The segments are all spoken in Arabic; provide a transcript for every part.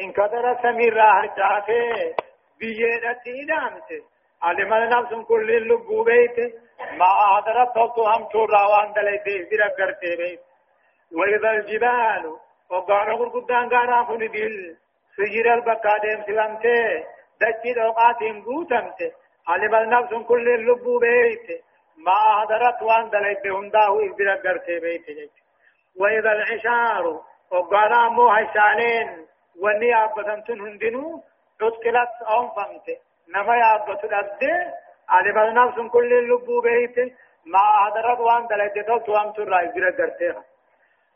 إن كدر سمير هرجعته بيدتي دامته علم نفس كل اللبو بيت. ما أدرت تو هم شورا وان دلته بيرا کرتے بيت. وإذا الجبال وقال قرقدان قانا فندل سجر البقا ديم سلامته دجي دوقات قوتمته علم نفس كل اللبو بيت. ما أدرت وان دلته هنداه بيرا کرتے بيت. وإذا العشار وقال مو هشانين. وني أبتنتن هندنو تتكلت أنفمته نما يابت الأبد علم النفس كل اللبو بيت ما أدرت وان دلت تلت وان ترى إجرى درتها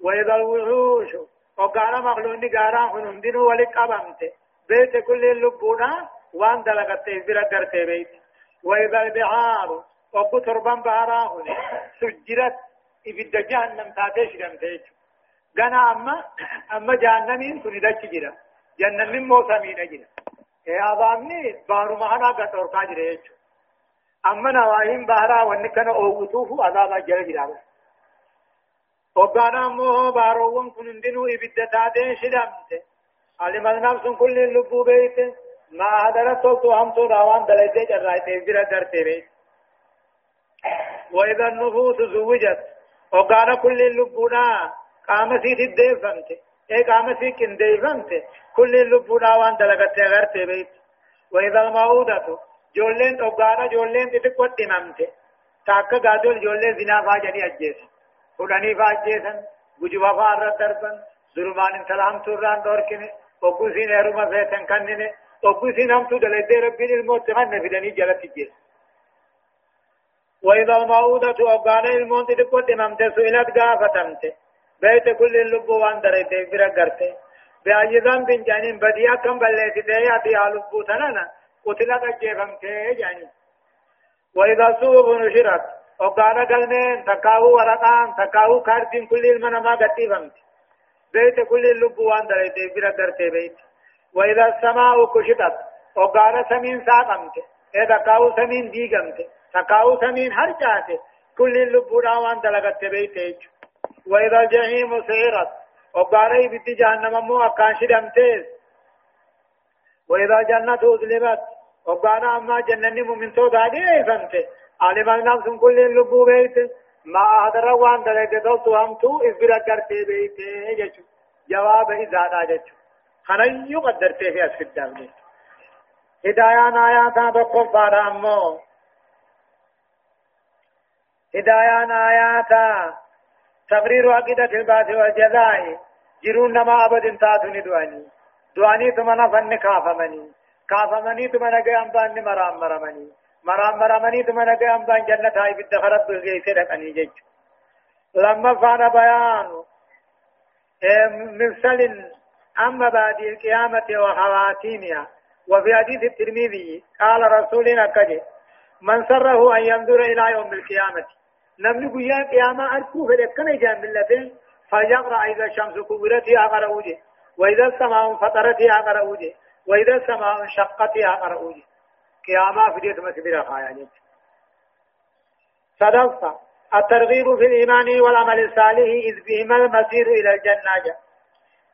وإذا الوحوش وقال مخلوني قارا هندنو ولك أبمته بيت كل اللبونا وان دلت إجرى درته بيت وإذا البحار وقو تربان بحرا هنا سجرت إبدا جهنم تاتيش دمتيش غنا أما أما جهنمين كن جرا جهنم موسمين جرا يا بامني بارو مهنا قطور كاجر أما نواهين بارا ونكنا أوغتوف عذاب جرا جرا وقانا مو بارو كن اندنو إبدا تاتيش دمتي علم النفس كل اللبو بيت ما هدرت تو هم تو راوان دلائته جرائته جرا درته بيت وإذا النفوس زوجت وقال كل اللبونا قام سيت الديفنت اي قام سيت كنديفنت كل اللبونا وان دلغت غرت بيت وإذا الموودة جولين وقال جولين تتقوت نمت تاكا قادول جولين زنا فاجني أجيس فلاني فاجيسن وجوا فار دربن ظلمان سلام توران دوركني وقوسين هرما فيتن كنني وقوسين هم تدلت ربين الموت من فدني جلت جيس وإذا الموءودة أبانا الموت تقوت نمت سئلت غافتمت بيت كل اللب وان دريت برا قرت بأي ذنب جانين بديا كم بلت ياتي لب تنانا قتلت أجيفمت جانين وإذا سوق نشرت أبانا قلمين تكاو ورقان تكاو كارتين كل المنما قتيفمت بيت كل اللب وان دريت برا قرت بيت وإذا السماء كشطت أبانا سمين ساقمت إذا كاو سمين ديقمت تقاو سمين هرجاته كل اللبودا وان دلغت بيته وإذا الجحيم سعرت وقاري بيت جهنم مو أكان شدمتيز. وإذا جنة أظلمت وقانا أما جنني مؤمن تو دادي فهمت علم النفس كل اللبو بيته ما أهدر وان دلغت دوتو همتو إذبرا کرتے بيته جچو جواب إذا دا جچو خنيو قدرته في أسفل دابنه هدايان آياتا بقف فارا أمو. هدايان آياتا تقرير عقيدة البعث والجزاء. جرون نما أبد تاتني دواني دواني ثم نفن كافمني. كافمني ثم نجي أمبان مرام مرمني. مرام مرمني ثم نجي أمبان جنة هاي بالدخرت بالجيس رقني جج لما فان بيان مرسل أما بعد القيامة وخواتيمها. وفي حديث الترمذي قال رسولنا كجي. من سره أن ينظر إلى يوم القيامة. نمني قيا قيامة أركو فلكنا جام بالله فيقرأ إذا الشمس كبرت أقرأ وجه وإذا السماء فطرت أقرأ وجه وإذا السماء انشقت أقرأ وجه في ديت مسبرة خايا صدفة الترغيب في الإيمان والعمل الصالح إذ بهما المسير إلى الجنة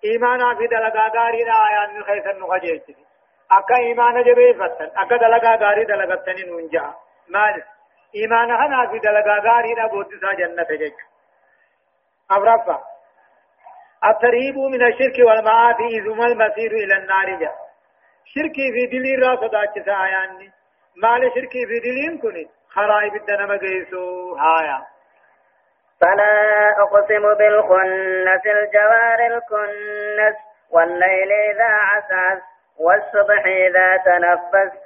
إيمانا في دلقا غاري آيان من خيث النخجيج أكا إيمان جبيفتن أكا دلقا غاري إيمان هنا في دلقا غاري دا بودسا جنة جيك. أفرفا الترهيب من الشرك والمعاصي ما المسير إلى النار جا. شركي في دليل راس داچسا آياني. مال شركي في دليل كني خرائب الدنم قيسو هايا. فلا أقسم بالخنس الجوار الكنس والليل إذا عسعس والصبح إذا تنفس.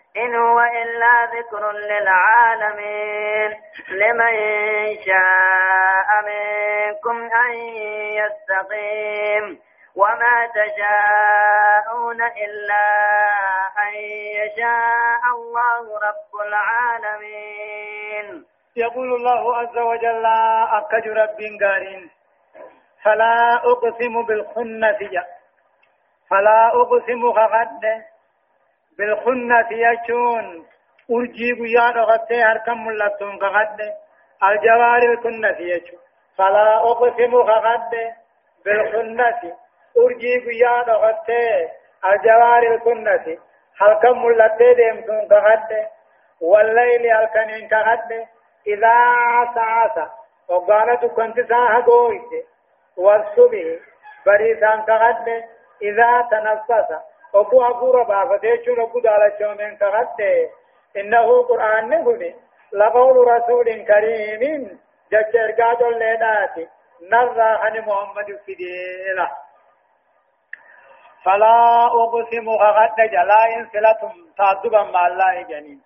إن هو إلا ذكر للعالمين. لمن شاء منكم أن يستقيم. وما تشاءون إلا أن يشاء الله رب العالمين. يقول الله عز وجل أكج رب قارين فلا أقسم بالخنة فلا أقسم خغد بالخنة يجون. أرجيب يا رغتي هركم ملتون خغد الجوار الكنة يجون. فلا أقسم خغد بالخنة أرجيب يا رغتي الجوار الكنة هركم ملتي ديمتون خغد والليل الكنين خغد إذا عسى عسى. وقالت كنت ساها قويت. والصبح بريسان كغد إذا تنفس. أبو أبو ربا شو أبو دالة شومين كغد إنه قرآن نهني لقول رسول كريم جج إرقاد الليلات نرى عن محمد فديلة فلا أقسم غد جلاء صلة تعذبا مع الله جنين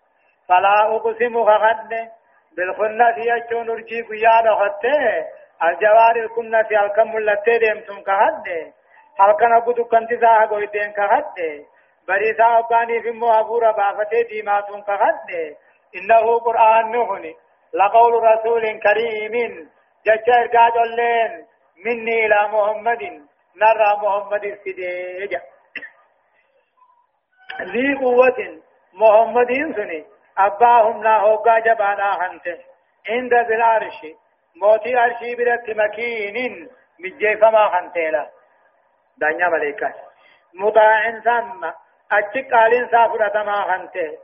فلا أقسم غد بالخنة يجون رجي قيادة خطة الجوار الكنة الكم التي ديمتم كهد kanti saa goyteen kakadde bariisaa obbaanii fi immoo hafuura baafatee diimaatuun kakadde innahu qur'aan nuhuni laqawlu rasuulin kariimin jecha ergaa colleen minni ilaa muhammadin narraa muhammadin fidee ja ذي قوة محمد سني أباهم لا هوغا جبانا هنته عند بالعرش موتي عرشي برت مكين مجيف ما هنته دانيا ملائكة مطاع ثم أجك قالين سافرة ما هنته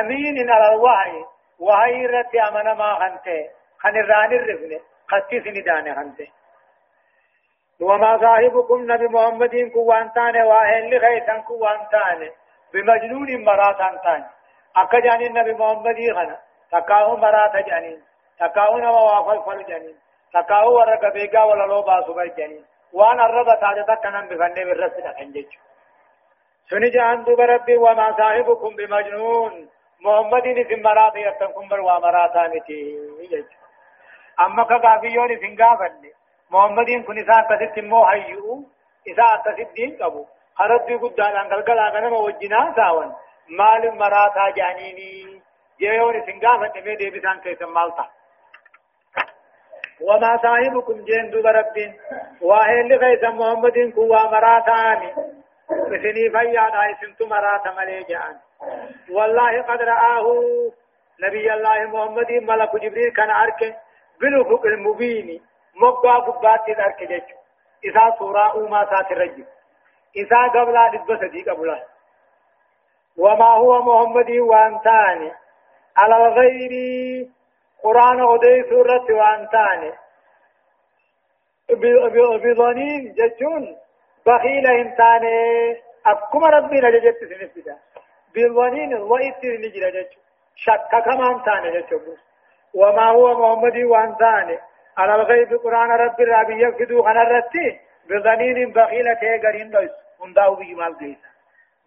أمين على الوحي وهي رت أمنا ما هنته خن الران الرفن خطي سندان هنته وما صاحبكم نبي محمد كوان تاني واهل لغيثا كوان تاني بمجنون مراتان تاني أكا جانين نبي محمد خنا تكاو مرات جانين تكاو نما وافل فل جانين تكاو ورق بيقا ولا لو باسو جانين وان الرب تاجتا كنن بفنه بالرسل أنجج سني جان دوب ربي وما صاحبكم بمجنون محمد نسم مرات يرتنكم بر وامراتان تي أما كغافيون سنغافن محمد كن إساء تسد مو حيو إساء تسد دين قبو خرد قدان أنقل قلا غنم وجنا ساون مال مراتا جانيني جيون سنغافن مي دي بسان كيسم مالتا وما صاحبكم جين دوب ربين واهل غيث محمد كوا مراتاني. مثني فيا دايسنت مرات مليجان والله قد رآه نبي الله محمد ملك جبريل كان أركه بالأفق المبين مقا قبات أركه جيش. إذا سورة أوما سات الرجل. إذا قبل لبس دي قبل وما هو محمد وأنتاني. على الغير قرآن أدي سورة وانتاني بظنين جتون بخيل انتاني أبكم ربنا ججت سنفدا بظنين وإتر نجر جتون شك كمان تاني جتون وما هو محمد وانتاني على الغيب قرآن رب الرابي يفدو خنا رتي. بظنين بخيلة تيغرين دوس هنداو بجمال ديسا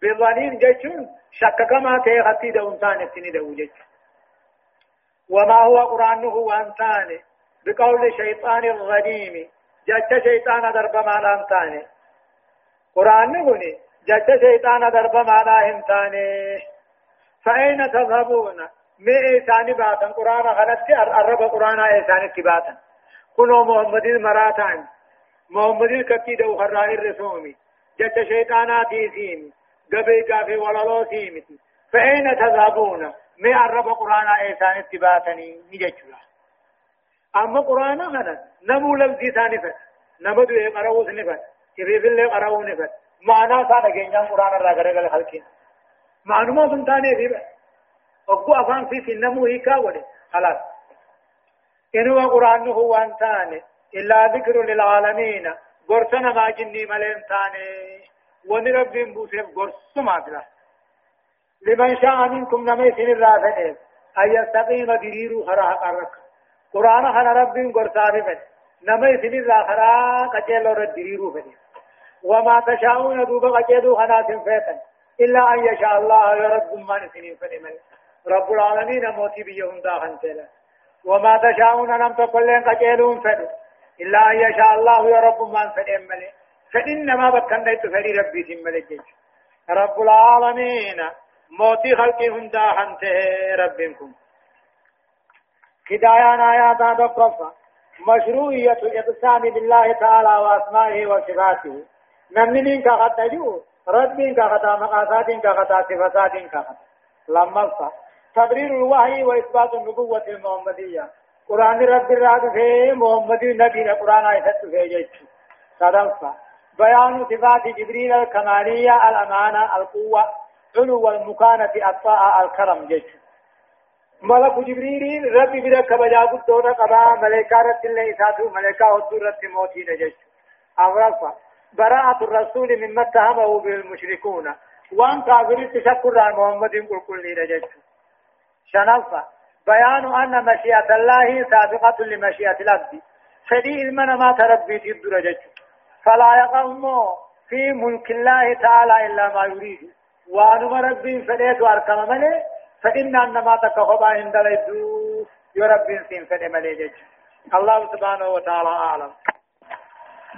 بظنين جتون شك كما تيغتي دون تاني تني دو جتون وما هو قرآنه وأنتاني؟ بقول شيطان الغديم جت شيطان درب ما أنتاني. قرآن هوني جت شيطان درب ما أنتاني. فأين تذهبون؟ مي إيساني باتا قرآن غلط الرب قرآن إيساني تباتا كنو محمد المراتان. محمد الكتيد وخرائي الرسومي. جت شيطاناتي سيمي. قبي قافي ولالو سيمتي فأين تذهبون؟ مي عرب قرآن إيسان اتباتني نججلا أما قرآن هذا نمو لفظي ثاني فت نمدو إيه قرأو سنفت كيف اللي قرأو نفت معنى ثاني جنجان قرآن الرقرق الخلقين. معلومة سنتاني في بس أبو أفان في سنمو هيكا ولي خلاص. إنه قرآن هو أنتاني إلا ذكر للعالمين. قرصنا ما جني ملين تاني ونرب بوسف قرص ما بلا لمن شاء منكم نمي سن الرافن أن يستقيم دريرو خرا قرق قرآن خنا رب قرصان فن. نمي سن الراخرا قتل رد دريرو فن وما تشاءون دوب قتلوا خنا تنفيتن إلا أن يشاء الله يرد من سنين فن من رب العالمين موتي بيهم داخن تلا. وما تشاءون لم تقل لن قتلون فن. إلا أن يشاء الله يرب من فن من فإنما بكن ديت فري ربي سملك رب العالمين موتي خلقي هندا حنته ربكم هدايان آيات دقفة مشروعية الإقسام بالله تعالى وأسمائه وصفاته نمنين كغتجو ربين كغتا مقاسات كغتا صفات كغتا لما تبرير الوحي وإثبات النبوة المحمدية قرآن رب الراد في محمد نبي القرآن آيات في جيش صدفة بيان صفات جبريل الكمالية الأمانة القوة علو المكانة الطاعة الكرم جيش. ملك جبريل ربي بلا كبجا قدونا قبا ملكا رت الله إساتو ملكا هدو رت موتي نجيش أغرفة براءة الرسول مما اتهمه بالمشركون. وان كافر تشكر عن محمد قل كل نجيش شنفة بيان أن مشيئة الله سابقة لمشيئة العبد فدي المنا ما تربي في الدرجة. فلا يقوم في ملك الله تعالى إلا ما يريد. وأنما ربي فديت وأركم ملي فإن أنما تكخبا عند لدو يربي سين فدي ملي الله سبحانه وتعالى أعلم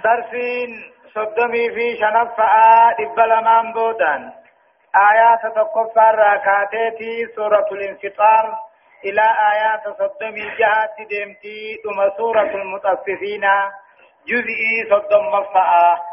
درسين صدمي في شنفة إبلا بودان آيات تقفى الراكاتي سورة الانفطار إلى آيات صدم الجهات دمتي ثم سورة المطففين جزئي صدم مفعى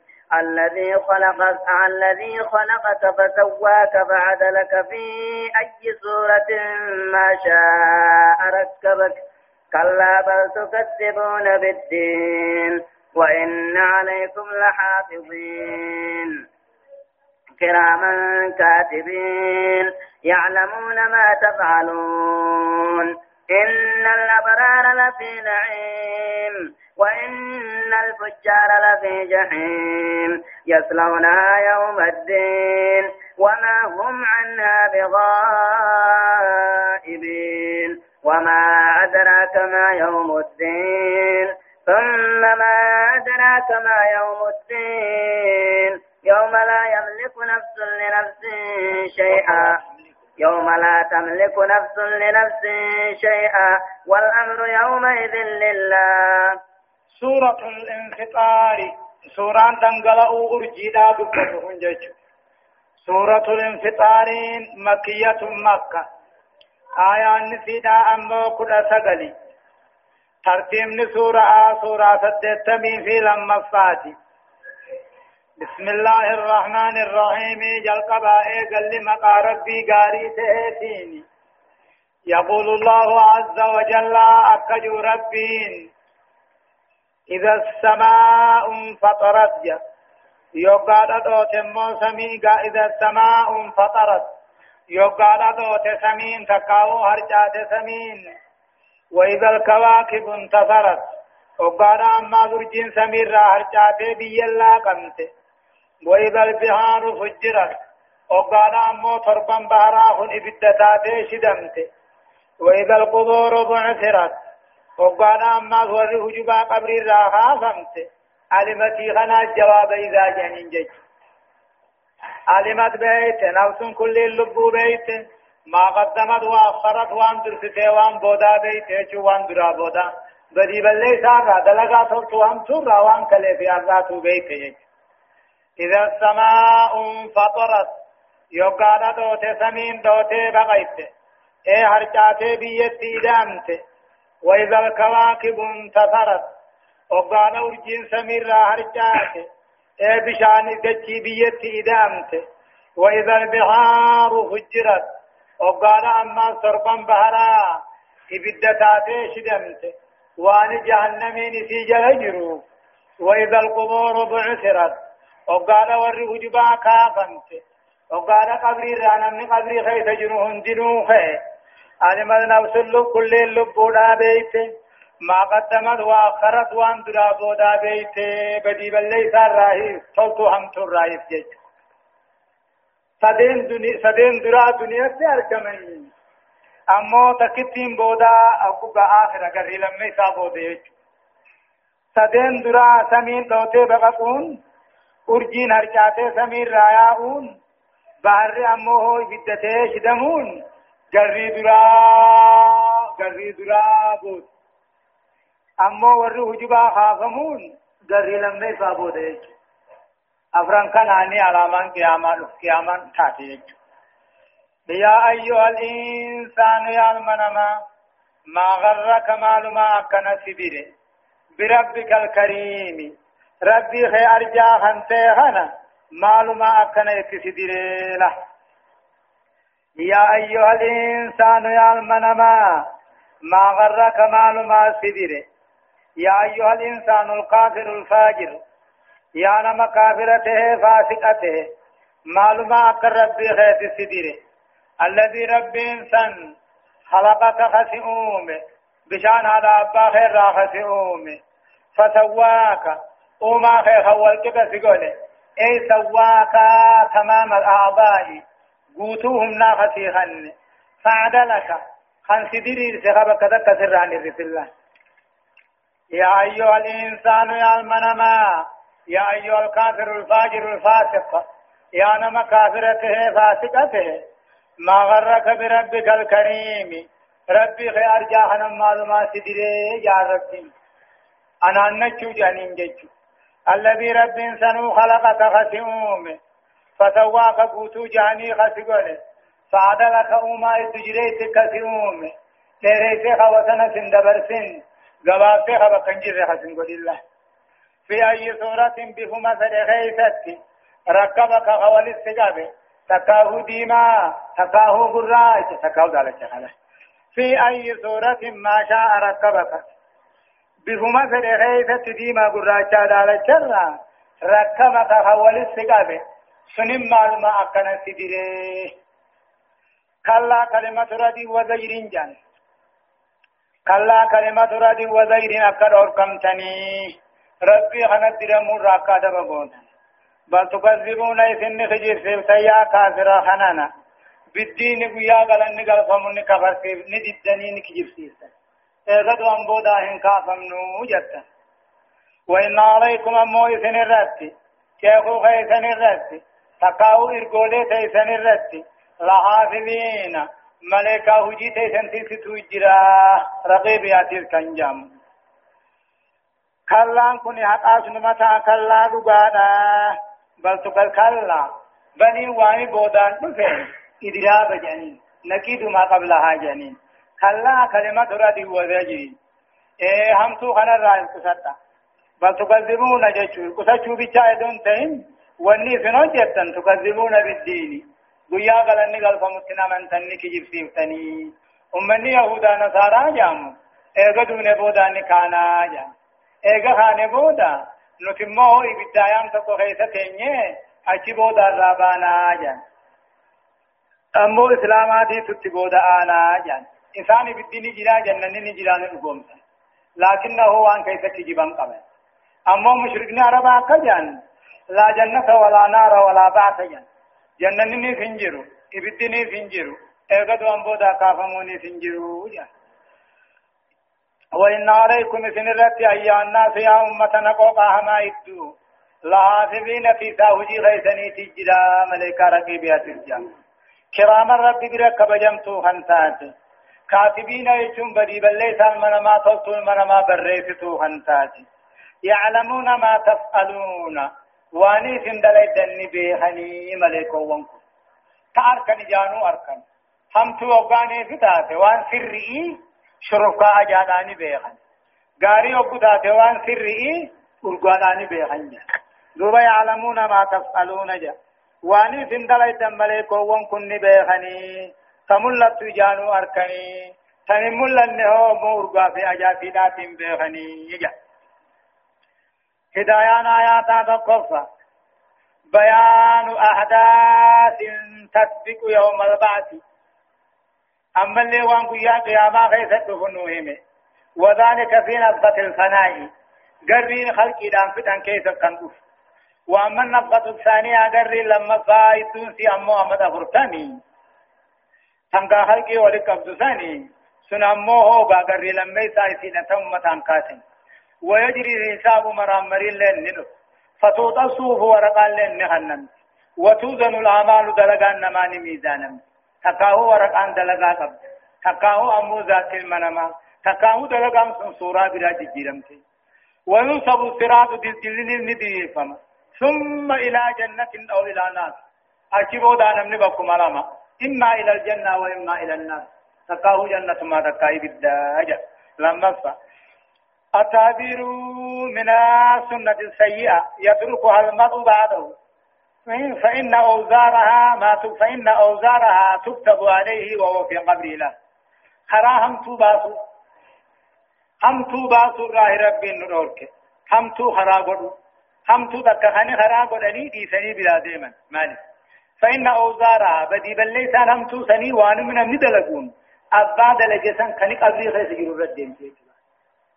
الذي خلقك الذي خلقك فسواك فعدلك في أي صورة ما شاء ركبك. كلا بل تكذبون بالدين وإن عليكم لحافظين. كراما كاتبين يعلمون ما تفعلون. إن الأبرار لفي نعيم وإن الفجار لفي جحيم يصلونها يوم الدين وما هم عنها بغائبين وما أدراك ما يوم الدين ثم ما أدراك ما يوم الدين يوم لا يملك نفس لنفس شيئا يوم لا تملك نفس لنفس شيئا والأمر يومئذ لله سورة الانفطار سورة تنقلأ أرجيدا دبتهم جيش سورة الانفطار مكية مكة آية نسيدا أمو كل سقلي ترتيب سورة سورة سدتمي في لما فاتي بسم الله الرحمن الرحيم جل قبائي قل مقا ربي قاري تهتيني يقول الله عز وجل أكجو ربين إذا السماء انفطرت جا يقال دوت موسمي إذا السماء انفطرت. يقال دوت سمين تكاو هرجات سمين. وإذا الكواكب انتصرت وقال أما برجين سمير هرجات بيلا قمته وإذا البحار فجرت وقال أمو تربا بهراهن إبدتاتي شدمت وإذا القبور بعثرت وقال أما وري هجبا قبر الراها فمت علمتي غنا الجواب إذا جنين جج. علمت بيت نفس كل اللب بيت. ما قدمت وأخرت وان درسته وان بودا بيت وان درا بودا. بدي بلي سارا دلغا تو وان تورا وان كلي في أرضاتو بيت يج إذا السماء انفطرت يقال دوت سمين دوت بغيت إيه هرجاتي بيتي دامت وإذا الكواكب انتثرت وقال أرجين سمير هرجات إيه بشان دجي بيتي دامت وإذا البحار فجرت وقال أما صربا بهرا إبدتاتي شدمت وأن جهنمين في جهجرو وإذا القبور بعثرت وقال ور وجبا كافنت وقال قبري رانا من قبري خيت جنوهن جنوه علم النفس اللب كل اللب بودا بيت ما قدمت وأخرت وان درا بودا بيت بدي بلي سار راهي صوتو هم تر راهي جيت سدين دنيا سدين درا دنيا سے ارکمنی امو تکتین بودا اقوبا آخر اگر لمي سابو دے سدين درا سمين دوتے بققون ارجين هرچاتے سمين راياؤون بحر امو هو بدتے شدمون جري درا جري درا بود امو ور حجبا خافمون جري لمي سابو دے افران كان عني علامان قيامان قيامان تاتي يا أيها الإنسان يا المنما ما غرك معلوما أكنا سبيره بربك الكريم ربي خي أرجا خنتي خنا معلوما أكنا يتسدره له يا أيها الإنسان يا المنما ما غرك معلوما سبيره يا أيها الإنسان القافر الفاجر. يا نما كافرته فاسقته. معلومة أكر ربي خيت سديره الذي رب إنسان خلقك خسئوم. بشان هذا أبا خير خسئوم. فسواك. وما خير خولك بسقوله أي سواك تمام الأعضاء. قوتوهم ناخسيخن فعدلك. خن سديري سخبك ذكا سران الرسول يا أيها الإنسان يا المنما. يا أيها الكافر الفاجر الفاسق. يا نما كافرته فاسقته ما غرك بربك الكريم. ربي خيار جاهنا معلومات سدري يا ربي. أنا نجو جانين ججو. الذي رب سنو خلقك خسئوم فسواك قوتو جاني خسقونه فعدلك أوما التجريت كسئوم تيريت خوتنا سندبرسن قبابت خبقنجر خسن قل الله. في أي صورة بهما سرغيثت ركبك غول السجاب تكاه ديما تكاه قراج تكاه ذلك خلا في أي صورة ما شاء ركبك بهما سرغيثت ديما قراج ذلك ركبك غول السجاب سنم معلومة أكنا سدره كلا كلمة ردي وزير جان. كلا كلمة ردي وزير أكد أركمتني ربي خنا درمو راكا دبغون بل تكذبون إذن خجير سيب سيا كافرا خنانا. بالدين قيا غلن قال فمن كفر سيب. ندي الدنين كجير سيسا إذن أنبودا هن كافمنو جتا. وإن عليكم أمو إذن الرد. كيخو خيسن الرد؟ تقاو إرقولي تيسن الرد لحافظين ملكا هجي تيسن تيسي تجرا رقيب ياتير كنجام كلان كن حقاس نمتا كلا دغادا بل تقل كلا بني واني بودان دفه إدراب جنين نكيد ما قبلها جنين كلا كلمة ردي وذجري إيه هم تو خنا رأي كسرتا بل تكذبون جشور كسرشو بيشا دون تين وني فنو جتن تكذبون بالدين گویا غلنی گل فمتنا من جبسیف تنی امنی یهودا نصارا جامو ایگا دونه بودانی کانا جامو ايغا خانه بودا نتمو ابتدايام تكو خيسة تنيه اچي بودا رابانا جان امو اسلاماتي تتي بودا آنا جان انسان بالدين جرا جنن القوم لكنه وان كيف تجيبان قبل امو مشركنا عربا كجان لا جنة ولا نار ولا بعث جان جنن فنجرو ابتدين فنجرو دوان بودا كافموني فنجرو جان وإن عليكم سنرت أيها الناس يا أمة نقوقا هما إدو. لحافظين في ساوجي غيثني تجدا ملائكة رقيبيات الجام كرام الرب برك بجمتو خنتات كاتبين يجون بدي بل ليس المنما تلتو المنما بريفتو خنتات يعلمون ما تفعلون. واني سندلي دني بيهني ملائكة وانكو تأركن جانو أركن. هم تو أغاني فتاته وان سرئي شرفا اجانانی بيخن غاري وقتا توان سرئي ارغانانی بيخن دوبا يعلمون ما تفعلون جا. واني سندل دمبلي كوون كن بيخني تملت جانو أركني. تنمل هو مورغا في أجافي داتين بيخني يجا هدايان آيات تقفى بيان أحداث تسبق يوم البعث. أما اللي وان قيا قياما خيست فنوهم وذلك في نصبة الفناء. قربين خلق إدام فتن كيف كنطف وأما النفقة الثانية أجر لما فايتون سي أمو أمد أفرتاني. تنقى خلقي ولك عبد ثاني سن أمو هو أجر لما يسايسين تمة كاتن ويجري الحساب مرامر لين ندو. فتوضى الصوف ورقا لين نهنم. وتوزن الأعمال دلقان نماني ميزانا تكاهو ورقان دلقا قبل تكاهو أمو ذات المنما. تكاهو دلقان سنصورا بلا ججيرمتي وينصب الصراط دلدل ندي فما ثم إلى جنة أو إلى نار. أجيبوا دانا من بكم علامة إما إلى الجنة وإما إلى النار. تكاهو جنة ما تكاهي بالداجة. لما فا. التعبير من السنة السيئة يتركها المرء بعده. فإن أوزارها ما فإن أوزارها تكتب عليه وهو في قبر له. خراهم توباسو هم توباسو راه ربي نورك هم تو خرابو هم تو دكا خاني خرابو لني دي سني بلا ديما مالي فإن أوزارها بدي بل ليس هم تو سني وانو من من دلقون أبا دلجسن خني قبري خيس جرور ردين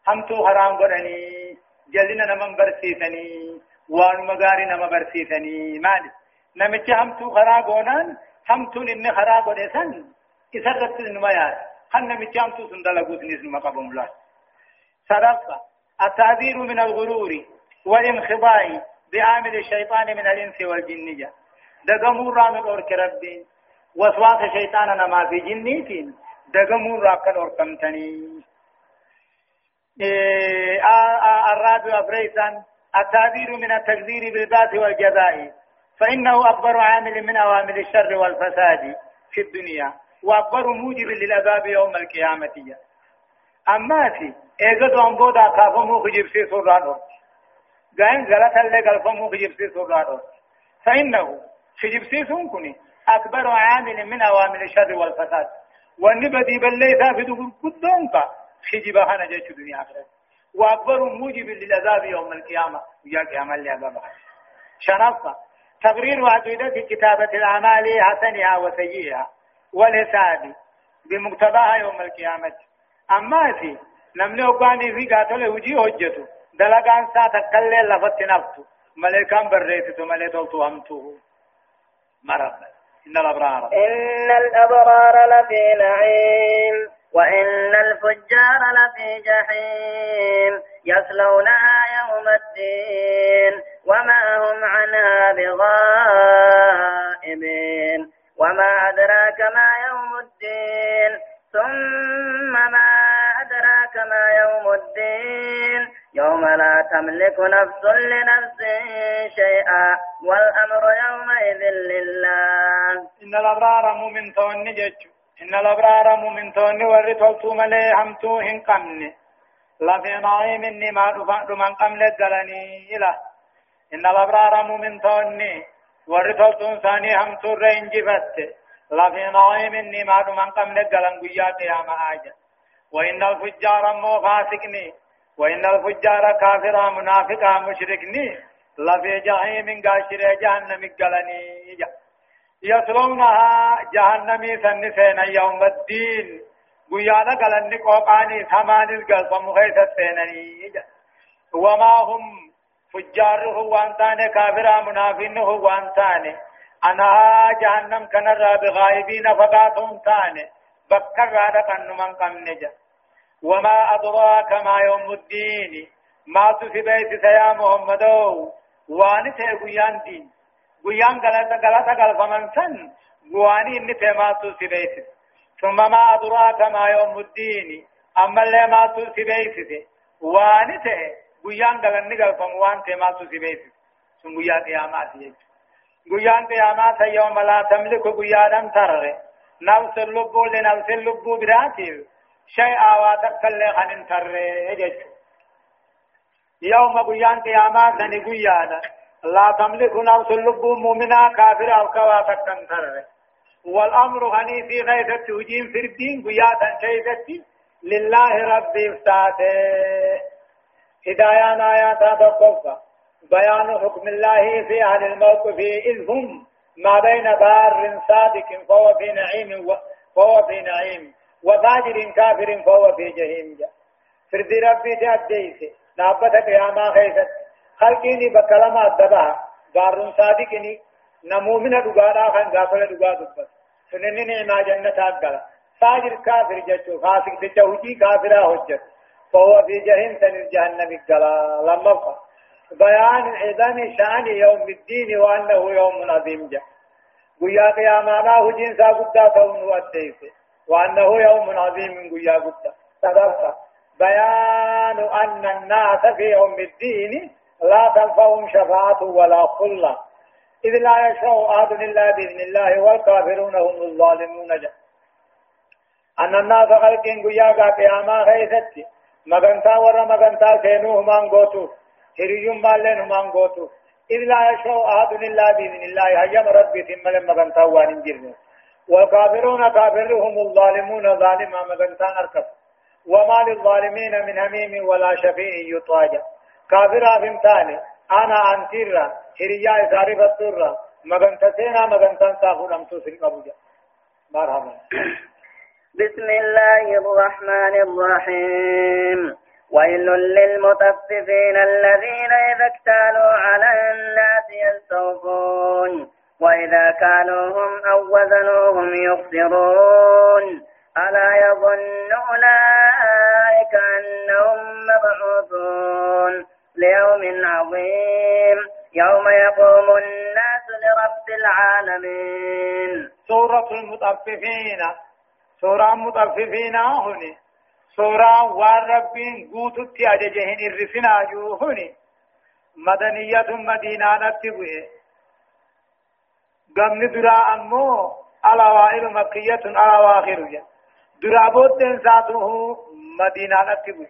هم تو حرام قراني جلنا نمن برسيسني وان مغاري نما برسيسني مالي نمچ هم تو خرا غونان هم تو نن خرا غودسن اسرت نما يا هن نمچ هم تو سندلا غوتنيس نما قبم الله صدق التعذير من الغرور والانخضاع بعامل الشيطان من الانس والجن دغمور ران اور ربي وسواس شيطان نما في جنيتين دغمور راكن اور كمتني إيه الرابع أفريسان التعبير من التكذير بالذات والجزاء. فإنه أكبر عامل من أوامر الشر والفساد في الدنيا وأكبر موجب للعذاب يوم القيامة. أما في إيجاد أنبودا كافمو خجيب سي سورانو قاين غلط اللي قلفمو خجيب سي سورانو فإنه خجيب سي سونكني أكبر عامل من أوامر الشر والفساد. والنبدي بالليل في دخول قدونك خجيبها نجيش الدنيا آخرت وأكبر موجب للعذاب يوم القيامة يا قيامة اللي أبابا شنصة تقرير عقيدة كتابة الأعمال حسنها وسيئها والحساب بمقتضاها يوم القيامة أما في نمني أقاني في قاتل وجي هجته دلقان كل لفت نفسه ملكان بريته ملكته همته مرحبا. إن الأبرار. إن الأبرار لفي نعيم وإن الفجار لفي جحيم يصلونها يوم الدين وما هم عنها بغائبين وما أدراك ما يوم الدين ثم ما أدراك ما يوم الدين يوم لا تملك نفس لنفس شيئا والأمر يومئذ لله. إن الأبرار مؤمن تونجج إن الأبرار مؤمنتون ورثوا ملي همتو هن قمن لفي نعيم إني ما دفعت من قمل الدلني إله إن الأبرار مؤمنتون ورثوا ثاني همتو رين جفت لفي نعيم إني ما من قمل الدلن قيات يا معاجة وإن الفجار مو فاسقني وإن الفجار كافر منافق مشركني لفي جحيم قاشر جهنم قلني جا يصلونها جهنمي سنسين يوم الدين. قيانا قلن قوقاني ثمان القلب مخيثة سينني وما هم فجار هو انتان كافر منافين هو انتان أنا جهنم كان بغائبين فقاتهم تان. بكر رادة من قمنجا وما أدراك ما يوم الدين. ما تسبيت يا محمد وانت قيان دين. گویان غلطا غلطا غلطا سن گوانی ان تماتو سبيت ثم ما أدراك ما يوم الدين أما اللي ما تو سبيت واني ته گویان غلطني غلطا وان تماتو سبيت ثم گویا قیامات يجب گویان قیامات يوم لا تملك گویان ترغه نفس اللب لنفس اللب براتي شيئا واتقل خن ترغه يوم گویان قیامات نگویانا لا تملك نفس اللب مؤمنا كافر أو كواتك تنتر والأمر غني في غيثة تهجين في الدين قيادا شيدتي لله رب افتاته. هدايان آيات هذا القصة بيان حكم الله في أهل الموقف إذ هم ما بين بار صادق فهو في نعيم فهو في نعيم وفاجر كافر فهو في جهيم فرد ربي تأديسي نابت قياما خيثت خلقيني بكلمة دبها قارون صادقني نمومنا دقالا خان غافل دقا دبت سنن نعما جنة أقلا فاجر كافر جتو فاسق تجوجي كافرا هجت فهو في جهنم سن جهنم قلا لما بيان عظم شأن يوم الدين وأنه يوم عظيم جه ويا قيامنا هجين سا قدا تون واتيس وأنه يوم عظيم ويا قدا تدرس بيان أن الناس في يوم الدين لا تنفعهم شفاعة ولا خلة إذ لا يشفع أحد إلا بإذن الله والكافرون هم الظالمون. جه أن الناس خلقين قيا قياما خيستي مغنتا ورا مغنتا سينو همان قوتو هريوم مالين همان قوتو إذ لا يشفع أحد إلا بإذن الله. هيام ربي ثم لما مغنتا وان جرنو والكافرون كافرهم الظالمون. ظالما مغنتا أركب وما للظالمين من هميم ولا شفيع يطاجا كافر فهمتاني أنا أنتيرا هريا إساري فتورا مغنتا سينا مغنتا سافر أمتو سنقبوجا مرحبا. بسم الله الرحمن الرحيم. ويل للمطففين الذين إذا اكتالوا على الناس يستوفون. وإذا كانوهم أو وزنوهم يخسرون. ألا يظن أولئك أنهم مبعوثون. ليوم عظيم. يوم يقوم الناس لرب العالمين. سورة المطففين. سورة مطففين هوني. سورة والربين قوتت أججهن الرسنا جوهني مدنية مدينة نتبه قمن درا أمو الأوائل مكية الأواخر درا بودن ذاته مدينة نتبه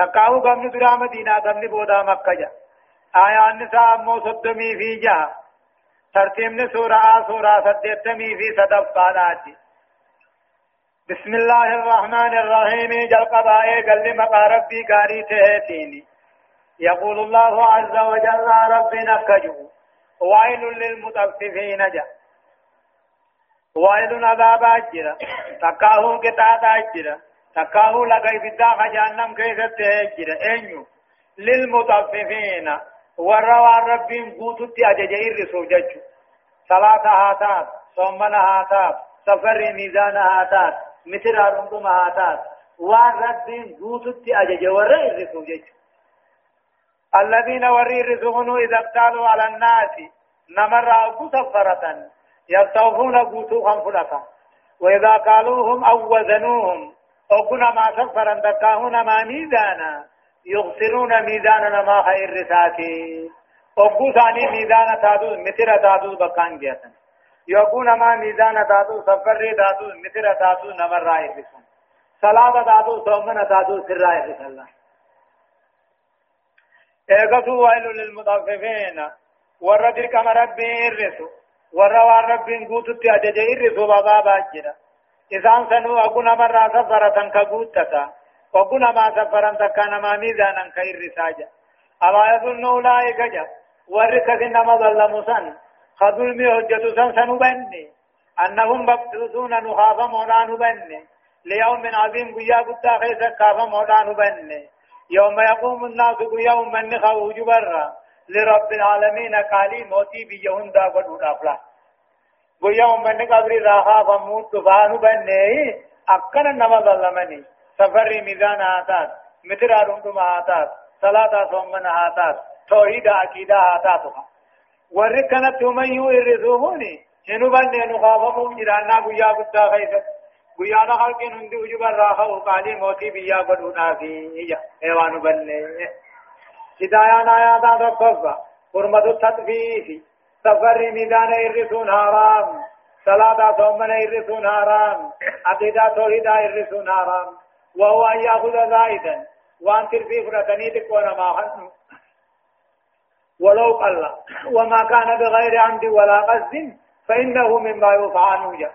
تقاو قمن درا مدينة قمن بودا مكة آية النساء أمو صدمي في جاه ترتيبن سورة سورة سدتمي في صدف قاداتي بسم الله الرحمن الرحيم جل قضاء قل مقا ربي قاري تهتيني يقول الله عز وجل ربنا كجو ويل للمطففين جا ويل عذاب أجرا تكاهو قطعة أجرا تكاهو لغي بدا خجانم كيست أجرا أنيو للمطففين وروا ربين قوتت أججئر رسوجج صلاة هاتات صومنا هاتات سفر ميزان هاتات مثل أرمض مهاتات وان ربين قوتت أجج ورى الرسول جج الذين وري الرسول إذا ابتالوا على الناس نمر أبو سفرة يستوفون قوتوهم فلقا وإذا قالوهم أو وزنوهم أكنا ما سفرا دكاهون ما ميزانا يغسرون ميزانا ما خير رساتي أبو ثاني ميزانا تادو مثل تادو بكان جيتن. يكون ما ميزان تاتو سفر تاتو مثل تاتو نمر رائع بسن. صلاة تاتو صومنا تاتو سر رائع بسن. الله ويل للمطففين ورد كم ربي الرسو وروا ربي قوتت أجج الرسو بابا باجرا. إذا سنو أكون مرة سفرة كقوتتا وكنا ما سفرا تكان ما ميزانا كإرساجا ألا يظن أولئك جا وركز نما ظلموا سن خذل مي حجة سن سنبني أنهم مبعوثون نخاف مولا نبني ليوم عظيم قيا قد خيس كاف مولا نبني يوم يقوم الناس يوم من خوج برا لرب العالمين قالي موتي بيهن دا قدود أفلا. يوم من قبر راها فموت فانو بني أكنا نما ظلمني سفر ميزان آتات متر أرمد آتات صلاة صومن آتات توحيد عقيدة آتاتها warri kanatti umayyuu irrisuumuni hinu banne nu qaafamuu jiraannaa guyyaa guddaa keessa guyyaana halqin hundi ujubarraa ka'u qaalii mootii biyyaa godhuudhaafi ija eewaa nu banne hidayaan ayaataa tokkoffa safarri miizaana irrisuun haaraam صلاة صومنا إرسون حرام عقيدة توحيدة إرسون حرام وهو أن يأخذ زائدا وأن ترفي فرتني تكون ما ولو قل وما كان بغير عمد ولا قصد فإنه مما يفعل عنه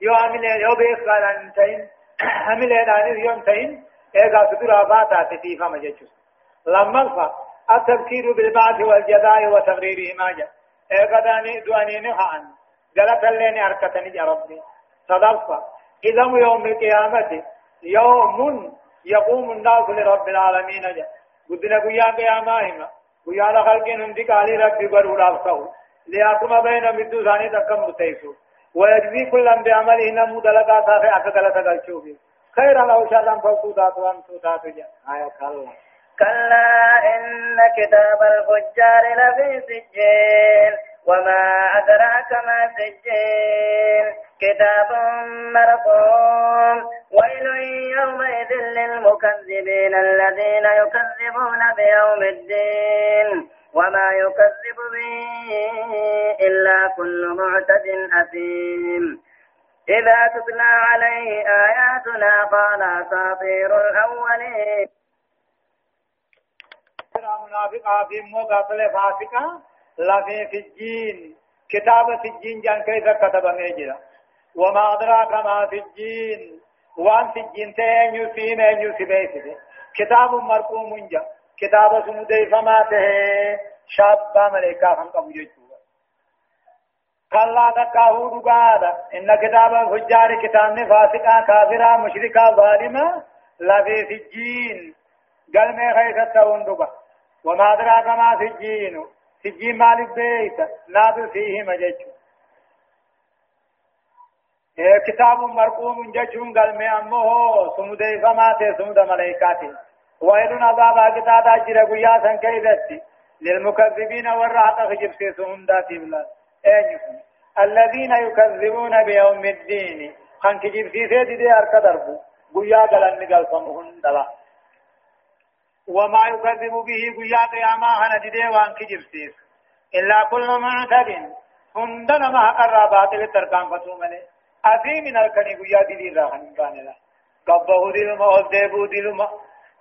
يو عمل يو بيس قال انتين عمل انانيس يوم تين ايغا ستر آفاتا تتيفا مججس لما الفا التذكير بالبعث والجزاء وتغريرهما جاء ايغا داني دواني نخان جلت اللين اركتني يا ربي صدفا إذا يوم القيامة يوم يقوم الناس لرب العالمين جاء قدنا قيام قيامهما ويا خلقين هم قالي ربي برو رابطه ليحكم بين مدو ثاني تكم متيسو ويجزي كل بعمله نمو دلقا صافي أكدل تقلشوفي خيرا أو شرا فوتوتات وانتوتات جاء آية الله كلا إن كتاب الفجار لفي سجين وما أدراك ما سجين. كتاب مرقوم. ويل يومئذ للمكذبين الذين يكذبون بيوم الدين. وما يكذب به إلا كل معتد أثيم. إذا تتلى عليه آياتنا قال أساطير الأولين. منافقا في مقابل فاسقا. لفي سجين. كتاب سجين جان كيف كتب ميجرا. وما أدراك ما سجين. وأن سجين تين يسين يسبيت كتاب مرقوم جا كتاب سمدي فما ته شابا ملائكة هم قبو جيجوا كلا تكاهو دقادا إن كتاب الفجار كتاب فاسقا. كافرا مشركا ظالما. لفي سجين. قال ما خيث تون دقا وما أدراك ما سجين سجين مالك بيت. ناب فيه مجج كتاب مرقوم ججون قال ما أمه. سمد فما تي سمد ملائكاتي. ويل عذاب كتاب أجر قيا سن كيدتي للمكذبين والرعت خجب سيسهم داتي بلا الذين يكذبون بيوم الدين. خان كجب سيسي دي أركا دربو قيا قلن قال فمهن دلا. وما يكذب به قيا قياما هنا دي وان كجبسيس. إلا كل معتد. هندنا ما قرى باطل تركان فتومني. أثي من الكني قيا دي دي راهن كان قبه دي لما أذبو دي لما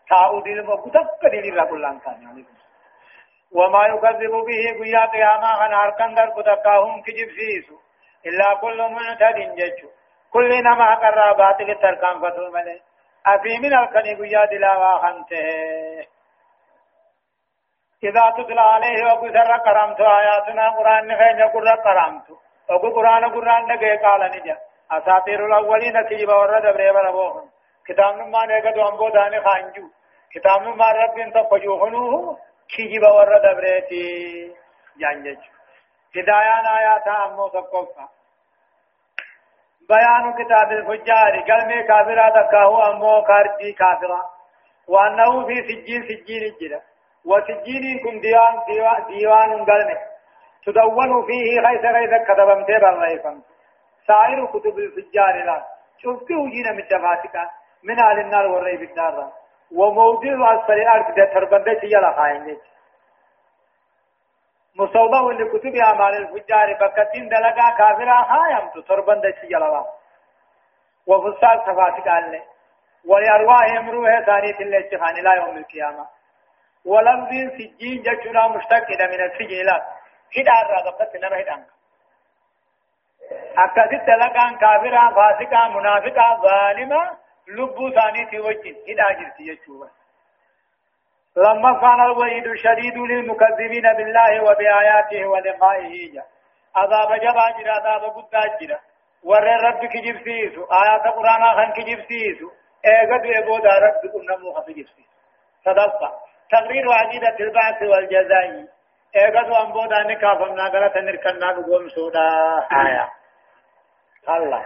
تاو دي لما كتك دي دي راكلان كان وما يكذب به قيا قياما هنا أركان در كتكاهم كجبسيس. إلا كل معتد ججو كل نما قرى باطل تركان فتومني. أفي من الكني قيا دلاوا خنته إذا تتلى عليه وقسر قرامت آياتنا قرآن نخينا قرر قرامت وقو قرآن قرآن نقه قال نجا. أساطير الأولين كيبا ورد بريبا ربوهم. كتاب نما نيقا دو أمبو داني خانجو. كتاب نما رب انت فجوهنوه كيبا ورد بريتي. جانجج. هدايان آياتا أمو سبقوفا بيان كتاب الفجار قلمي كافرة تكاهو أمو كارجي كافرة وأنه في سجين سجين الجرة وسجين كن ديوان ديوان, ديوان قلمي تدون فيه خيس خيس كتبم تيبا الله سائر كتب الفجار لا شفتي وجينا من دفاتك من آل النار والريب النار وموضوع أسفل الأرض ده تربندة يلا خاين مصوبة لكتب أعمال الفجار بكتين دلقا كافرا خايم تربن دشي جلوا وفصال صفاتك عنه ولأرواحهم روح ثانية اللي لا يوم القيامة. ولفظ سجين جشنا مشتق من السجيلات هدى الرغبة نما هدى أكثر دلقا كافرا فاسقا منافقا ظالما لبو ثانية وجه هدى جرسي يشوفا لما كان الوعيد الشديد للمكذبين بالله وبآياته ولقائه. جاء. عذاب جبا جرا عذاب قد جرا ور رب كجب سيسو آيات قرآن خان كجب سيسو ايغد ايغودا رب قلنا موخ كجب سيسو صدقة. تقرير عقيدة البعث والجزاء. ايغد وانبودا نكافمنا غلط نركنا بقوم سودا. آية. الله.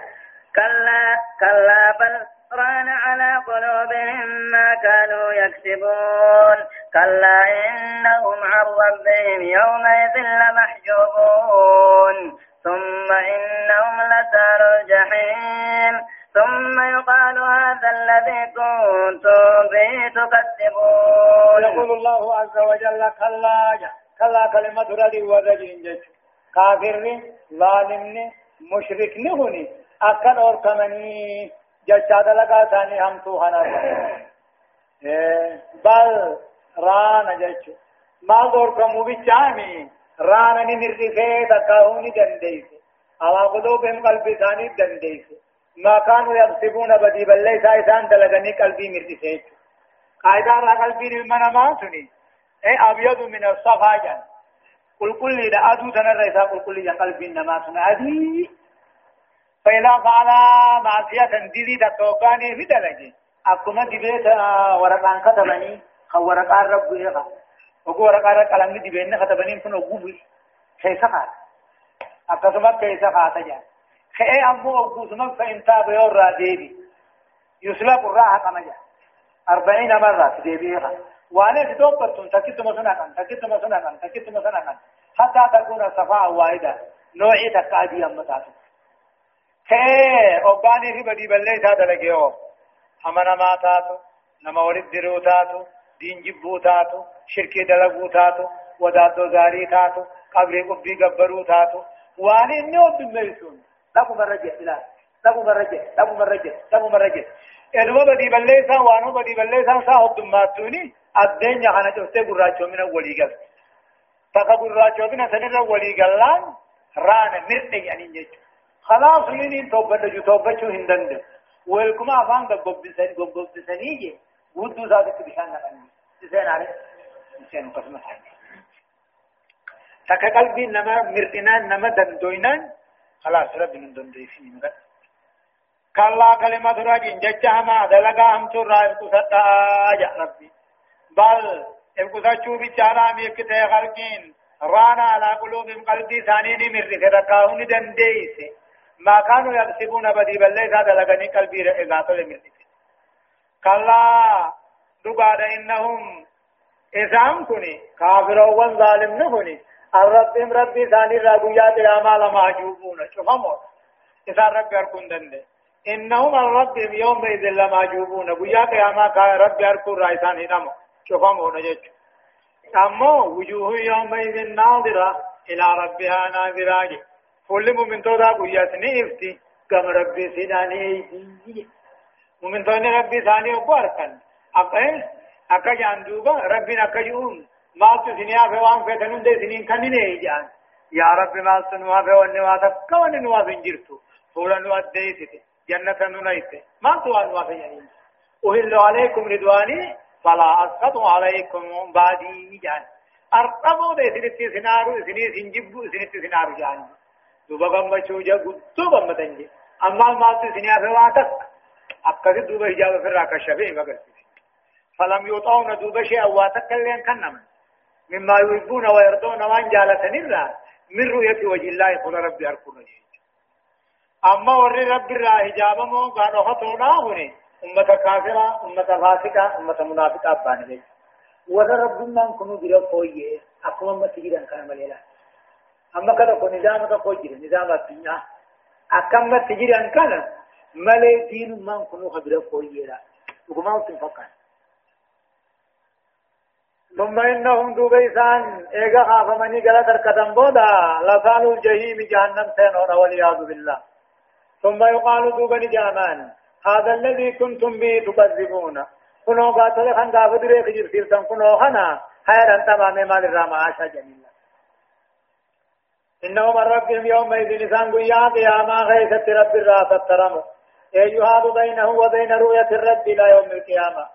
كلا كلا بل ران على قلوبهم ما كانوا يكسبون. كلا إنهم عن ربهم يومئذ لمحجوبون. ثم إنهم لسار الجحيم. ثم يقال هذا الذي كنتم به تكذبون. يقول الله عز وجل كلا كلا كلمة ردي ورجل كافر ظالم مشرك نهني أكل اور كمني جچا دلقا ثاني هم تو هنا بل ران جچ ما دور کمو بچامي ران ني مرتفه تکاوني دنديس على قلوبهم قلب ثاني دنديس ما كانوا يكسبون بدي بل ليس ايسان دلقني قلبي مرتفه قاعدة را قلبي من ما سني اي ابيض من الصفا جان قل كل إذا أدو تنرى قل كل قلبي إنما سنة أدي فإذا فعل معصية دلي تتوقعني في دلجي أكما دبيت ورقان كتبني ورقان رب إيغا وقو رقا قلم دي بين كتبنين كن وقو كيف قال أقسمت كيف قال جان خئي أمو وقو سمك فإن تاب يورا ديبي. يسلب الراحة كما جان أربعين مرة ديبيها وأنا تدوبتون تكت مسنا كان تكت مسنا كان تكت مسنا كان. حتى تكون صفاء واحدة. نوعي تقادي أمتاتو كي أوباني في بدي بلي تاتا لكيو أما نما تاتو نما ولد درو تاتو دين جبو تاتو شركي دلقو تاتو وداتو زاري تاتو قبري قبي قبرو تاتو واني نيو دميسون لكم الرجع إلا لكم الرجع لكم الرجع لكم الرجع إنما بدي بلي سان وانو بدي بلي سان سا هدوم ماتوني الدنيا خانا جوستي قراتشو من أولي قل تقا قراتشو من سنر أولي قلان رانا مرتي يعني نجو خلاص لين توبة جو توبة شو هندند ويلكم أفان قبض بسني قبض بسني ودو ذاتك بشان نقني زين عليه زين قسمة حاجة تكا قلبي نما مرتنان نما دندوينان خلاص رب من دندويفين كلا كلمة رجل ججها ما دلقا هم ترى ابقسطا يا ربي بل ابقسطا بچارا ميكته خلقين رانا على قلوبهم قلبي ثاني من ركاون دنديسي ما كانوا يكسبون بدي بل ليس هذا لغني قلبي إغاثة لمرتك كلا دقاد إنهم إسام كني كافر وظالم نهني. الرب ربي ثاني راقيات الأعمال معجوبون شفهموا إذا رب يركون دنده. إنهم الرب يومئذ لمعجوبون قيا قياما رب يركون رايسان هنمو شفهموا نجج أما وجوه يومئذ ناظرة إلى ربها ناظرة. فول مؤمن تودا قيات نيفتي كم ربي سيداني. مؤمن تودا ربي ثاني وباركن أقل أكا جاندوبا ربنا أكا جون. ما تسنيا فوان فتنون دي سنين كنين جان. يا رب ما سنوا فوان نواتا كوان نوا فنجرتو فولا نوا ديتي جنة نونيتي ما توا نوا فنجرتو أهل عليكم رضواني. فلا أسقط عليكم بعدي جان. أرقموا دي سنتي سنارو. سنتي سنجبو. سنتي سنارو جان. دوبا غمچو جا گتو غمتن جي اما ما تسنيا فواتك اكد دوبا حجاب فر راكشبه مگر فلم يطعون دوبا شيء اواتك لين كنم مما يحبون ويرضون وان جالتن الله من رؤية وجه الله قل ربي أركون أما ور رب الله حجاب مو قالوا خطونا هني أمة كافرة أمة فاسقة أمة منافقة أبان لي ور رب من كنوا بلا فويه أقوم ما تجيران كان مليلا أما كذا كو نظام كو جري نظام الدنيا أكم تجري أن كان ملي دين ما كنو خبره فويرا وكما تفكر ثم إنهم دوبيسان إيغا خافمني قال تركتن بودا لسانوا الجحيم جهنم سينون والعياذ بالله ثم يقال دوبني جامان هذا الذي كنتم به تكذبون كنو قاتل خان قابد ريخ جرسيرتن كنو خنا خيرا تمام مال الرامعاشا جميلا إنهم ربهم يومئذ نسان قيا قياما غيثت رب الرافة ترمو أي يهاد بينه وبين رؤية الرب إلى يوم القيامة.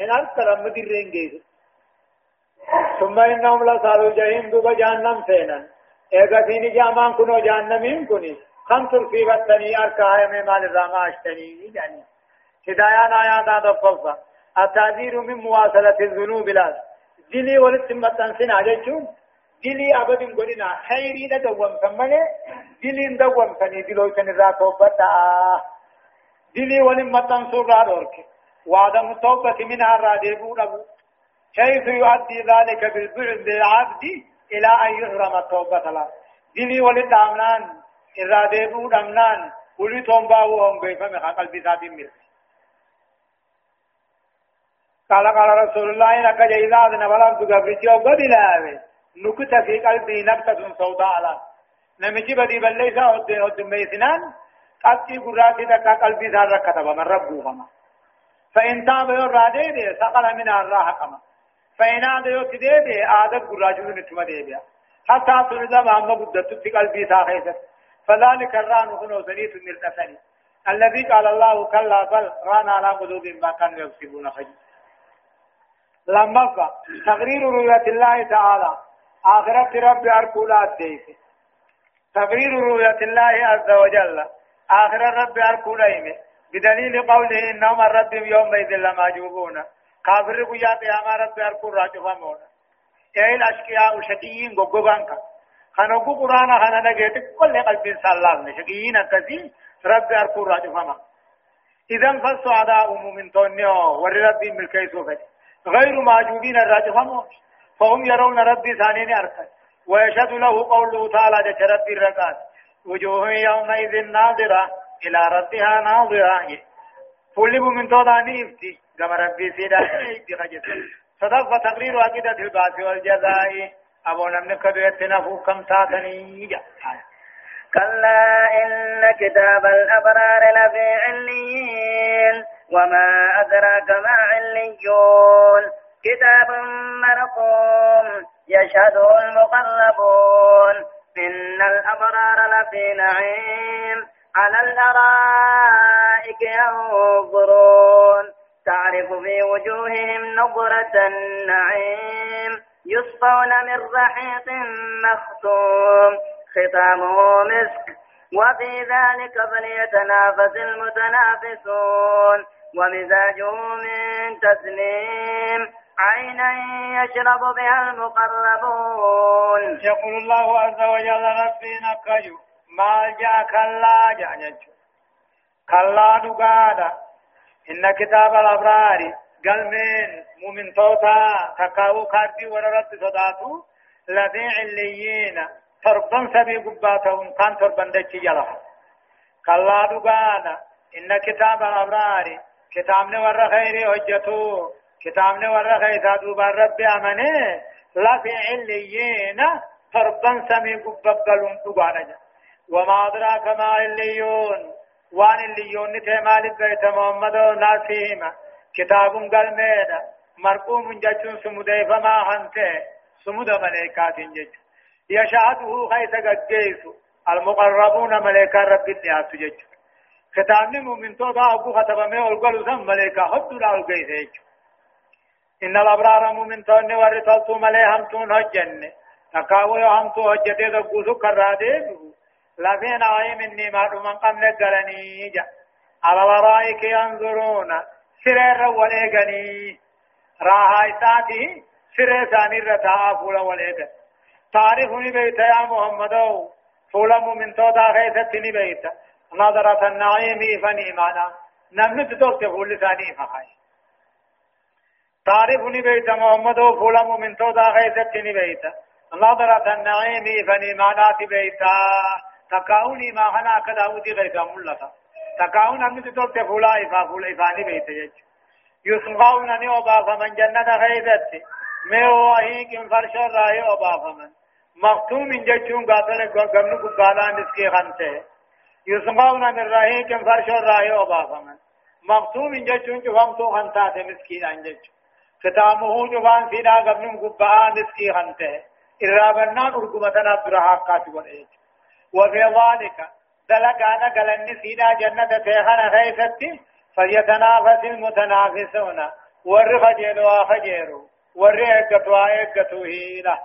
إن أكثر مدرين جيد. ثم إنهم لصالوا جهيم دوب جهنم سينا. إيقا سيني جامان كنو جهنمين كني. خم ترفي بطني أركا من مال الراما أشتني. يعني هدايان آيات هذا القصة. التعذير من مواصلة الذنوب لا. دلي ولتمتن سنة جيشون دلي أبد قلنا خيري ندوم سمني دلي ندوم سني دلو سنرا توبتا دلي ونمتن سورا دورك وعدم التوبة منها الراديبو نبو حيث يؤدي ذلك بالبعد للعبد إلى أن يحرم التوبة له دلي ولتامنان الراديبو دمنان ولي تومباو هم بيفهم قلبي ذات ملك قال قال رسول الله إنك إذا أذن بلغت قبرتي وقد لا نكت في قلبي نكتة سوداء على. نمشي بدي بل ليس هد ميسنان. قلبي قراتي دكا قلبي ذار كتب من ربه فما. فإن تاب يرى دي سقل من الراحة كما فإن عاد يوتي دي عادت قراجو نتما دي بيا حتى تنزا ما قدت في قلبي ساخيست فذلك الران كنو سنيت مرتفني الذي قال الله كلا بل ران على قلوب ما كانوا يكسبون خجل لما تقرير رؤية الله تعالى. آخرة رب أركولات ديس تقرير رؤية الله عز وجل. آخرة رب أركولين بدليل قوله إنهم الرب يومئذ لماجوبون كافر قيات يا رب أركول راجفمون اي الاشقياء شقيين غوغانك خانو قرانا خانا نجيت كل قلب سلام شقيين كذي رب أركو راجفما اذا فالسعداء من تونيو ور ربي ملكي سوفت غير معجوبين الراجفما فهم يرون ربي ثاني اركن ويشهد له قوله تعالى جت ربي الرقات وجوه يومئذ ناظرة إلى ربها ناظرة. فل من توداني افتي كما ربي سيدا صدق تقرير عقيدة البعث والجزاء. أبو نمن كدويتنا كم تاتني كلا إن كتاب الأبرار لفي عليين. وما أدراك ما عليون. كتاب مرقوم يشهده المقربون إن الأبرار لفي نعيم على الأرائك ينظرون. تعرف في وجوههم نظرة النعيم يسقون من رحيق مختوم. ختامه مسك. وفي ذلك فليتنافس المتنافسون. ومزاجه من تسليم عينا يشرب بها المقربون. يقول الله عز وجل ربنا كيو ما جاء كلا جاء كلا دقادا إن كتاب الأبرار قال من مؤمن توتا تكاو كارتي وررت صداتو لذي عليين تربان سبي قباتهم كان تربان دچي جلح كلا دقادا إن كتاب الأبرار كتابنا ور خير حجتو. كتابنا ور خير دوبا رب أمنه لا في عليين تربان سمي قبابلون دقادا وما أدراك ما عليون وان الليون نتمال بيت محمد ناسيما كتاب قال ميدا مرقوم جاتون سمودي فما هنته سمود ملائكات جج. يشهده خيس قديس المقربون ملائكة رب الدعاء جج. كتاب مؤمن تو دا أبو ختم میں اور گل سم ملائکہ حد لا گئی ہے إن الأبرار مؤمن تو نے ورثت ملائکہ ہم تو نجن تکاو ہم تو حجتے دا گوسو کرا دے لفين إني ما من قبل قلني جا على الأرائك ينظرون. سرير وليقني راها إساتي سرير ثاني رتاها فولا وليقن تعرفني بيت يا محمد فولا من تودا غيثتني بيت. نظرة النعيم فنيمانا نمت تدوك فول ثاني فخاي. تعرفني بيت محمد فولا من تودا غيثتني بيت نظرة النعيم فنيمانا بيتا تكاوني ما خنا كدا ودي غير ملتا تكاون أمي تطلت فولا إفا فولا إفاني بيت يج يسمعون أني أبا فمن جنة غيبت مي هو هيك فرش راي أبا فمن. مختوم جتشون قاتل قمن قبالا نسكي خمسة يسمعون من راهيك فرش راي أبا فمن. مختوم إن جتشون جفمتو خمسات مسكين أن جتشون ختامه جفان سيدا قمن قبالا نسكي خمسة إرابنا أرقمتنا برحاقات والإيج وفي ذلك دلقانا قلن سيدا جنة تيخنا خيفتي فليتنافس المتنافسون ور خجلوا خجيروا ور اقتوا اقتوا هيلا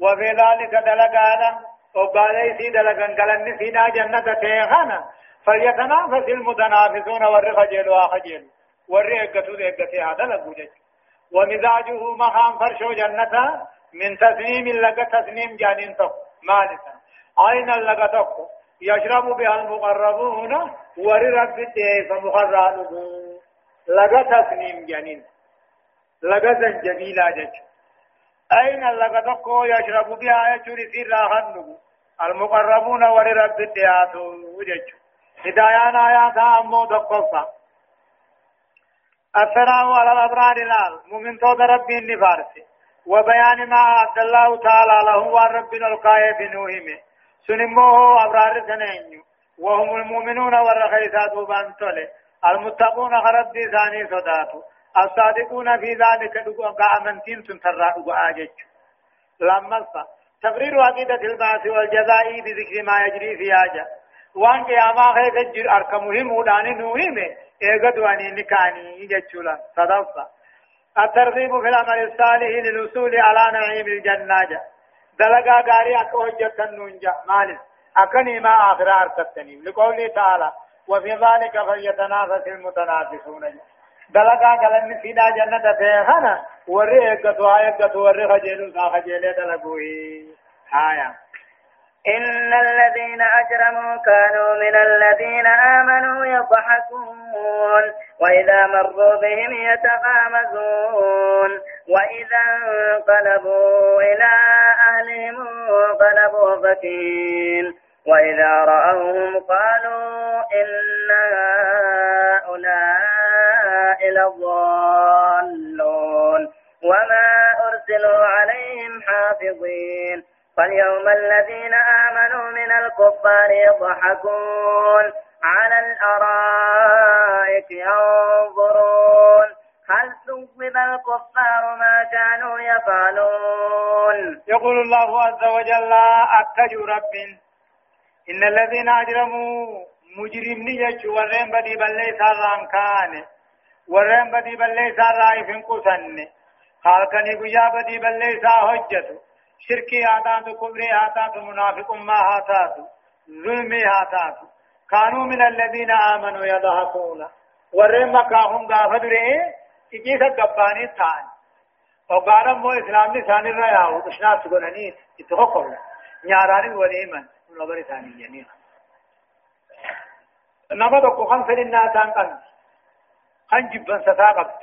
وفي ذلك دلقانا وقال سيدا لقن قلن سيدا جنة تيخنا فليتنافس المتنافسون ور خجلوا خجيروا ور اقتوا اقتوا هذا لقوجج ومزاجه مخام فرشو جنة من تسنيم لك تسنيم جانين تو مالسا أين لغتك يشرب بها المقربون وررب الديف مقربون لغت تسنيم جنين لغت جميلة جج. أين لغتك يشرب بها يجري في راهن المقربون وررب الديات وجج هدايان آيات أمو الثناء على الأبرار الآن. مؤمن تود ربي النفارسي وبيان ما أعد الله تعالى له وربنا القاية بنوهمه. سنمو أبرار سنين وهم المؤمنون والرخيصات وبانتولي المتقون خرد ثاني صداتو. الصادقون في ذلك دقوا أمنتين تنترى دقوا آجج لما تقرير عقيدة البعث والجزاء بذكر ما يجري في آجا. وان قياما خيث الجر أركمهم وداني نوهم إيقظ واني نكاني جتشولا صدفة الترغيب في العمل الصالح للوصول على نعيم الجنة دلقا غاري اكو حجتن نونجا مالس اكني ما اخر ارتتني لقوله تعالى وفي ذلك فليتنافس المتنافسون دلقا قلن سيدا جنة تيخنا وري اقتوا اقتوا وري خجلوا سا دلقوه هايا إن الذين أجرموا كانوا من الذين آمنوا يضحكون وإذا مروا بهم يتغامزون وإذا انقلبوا إلى أهلهم انقلبوا فكين وإذا رأوهم قالوا إن هؤلاء لضالون وما أرسلوا عليهم حافظين فاليوم الذين آمنوا من الكفار يضحكون على الأرائك ينظرون. هل ثوب الكفار ما كانوا يفعلون؟ يقول الله عز وجل أكج رب. إن الذين أجرموا مجرمني يجو ورين بدي بلي ساران كان. ورين بدي بلي ساران فنقصن خالقني قيا بدي بلي سا حجته شركي هاتات كبري هاتات منافق ما هاتات ظلمي هاتات كانوا من الذين آمنوا يضحكون ورما كاهم غافدري إجيسا قباني تان وقال مو إسلام لسان الرأي وشنا سقناني اتخقوا نياراني وليمن نبر ثاني جميعا نما دكو خمسة للناتان قن خن جبن ستاقبت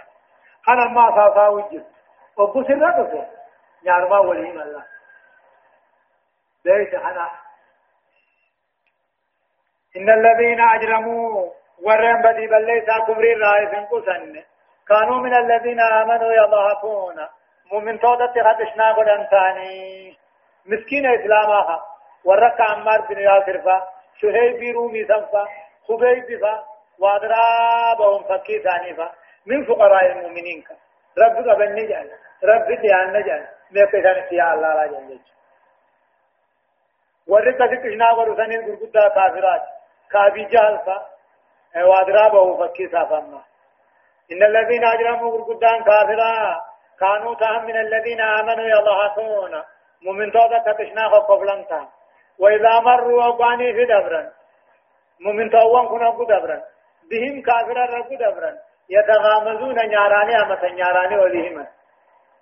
خن الما ساسا وجب وقصر رقصه نيارما وليم الله ليس أنا إن الذين أجرموا ورم بدي بل ليس كبر الرائف قسن كانوا من الذين آمنوا يضحكون مؤمن تودت خدشنا قدن ثاني مسكين إسلامها. ورك عمار بن ياسر فا. شهيب رومي سنفا خبيب فا وادرابهم فكي ثاني فا. من فقراء المؤمنين رب قبل نجعل. رب ديان ميقسان سيا الله لا جل warri kasi qishnaa godhu sanin gurguddaa kaafiraati kaabii jahalfa waadiraaba'u fakkii saafamma إن الذين أجرموا gurguddaan كافرا كانوا تهم من الذين آمنوا يضحكون مؤمن تودا تقشنا قبلنتا وإذا مروا وقاني في دبرا مؤمن توان كنا دبرا بهم كافرا رب دبرا يتغامزون نياراني أمتا نياراني وليهما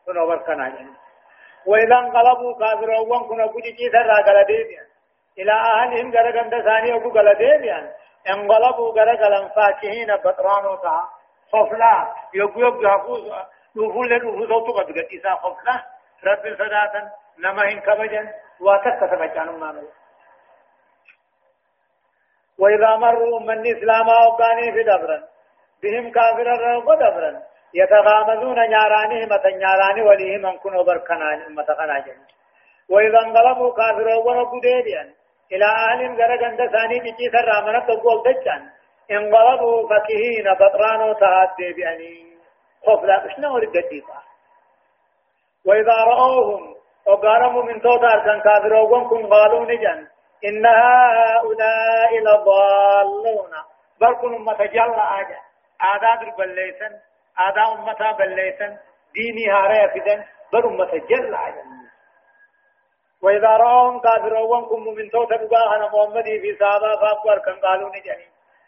كنا بركنا جنة وإذا انقلبوا كافرون كنا بجي سرا غلديبيا إلى أهلهم غرغند ثاني أبو غلديبيا انقلبوا غرغلن فاكهين بطرانو تا خفلا. يبو يبو يحفوظ نفول لنفوظ قد إسا خفلا. رب صداتا. هن كبجا واتك سمجانو مانو وإذا مروا من إسلاما وقاني في دبرا بهم كافرا رغو دبرا يتغامزون نياراني متى نياراني وليهم من كنوا بركنان متى خناجن وإذا انقلبوا كافروا وربوا ديبيا إلى أهل غرقند ثاني بكي سرامنا تقول دجان. انقلبوا فكهين بطرانو تهاد ديبياني. خوف لا مشنا ورد الديطا وإذا رأوهم وقارموا من توتار كان كافروا كن قالوا نجان إن هؤلاء لضالون. بركن متجلى آجا. آداد البليسن. آداء أمتا بليسن ديني هارا يفدن بل أمتا جل وإذا رأهم كافرون كم من توت بقاهنا محمد في صحابة فأكبر كان قالوا نجاني.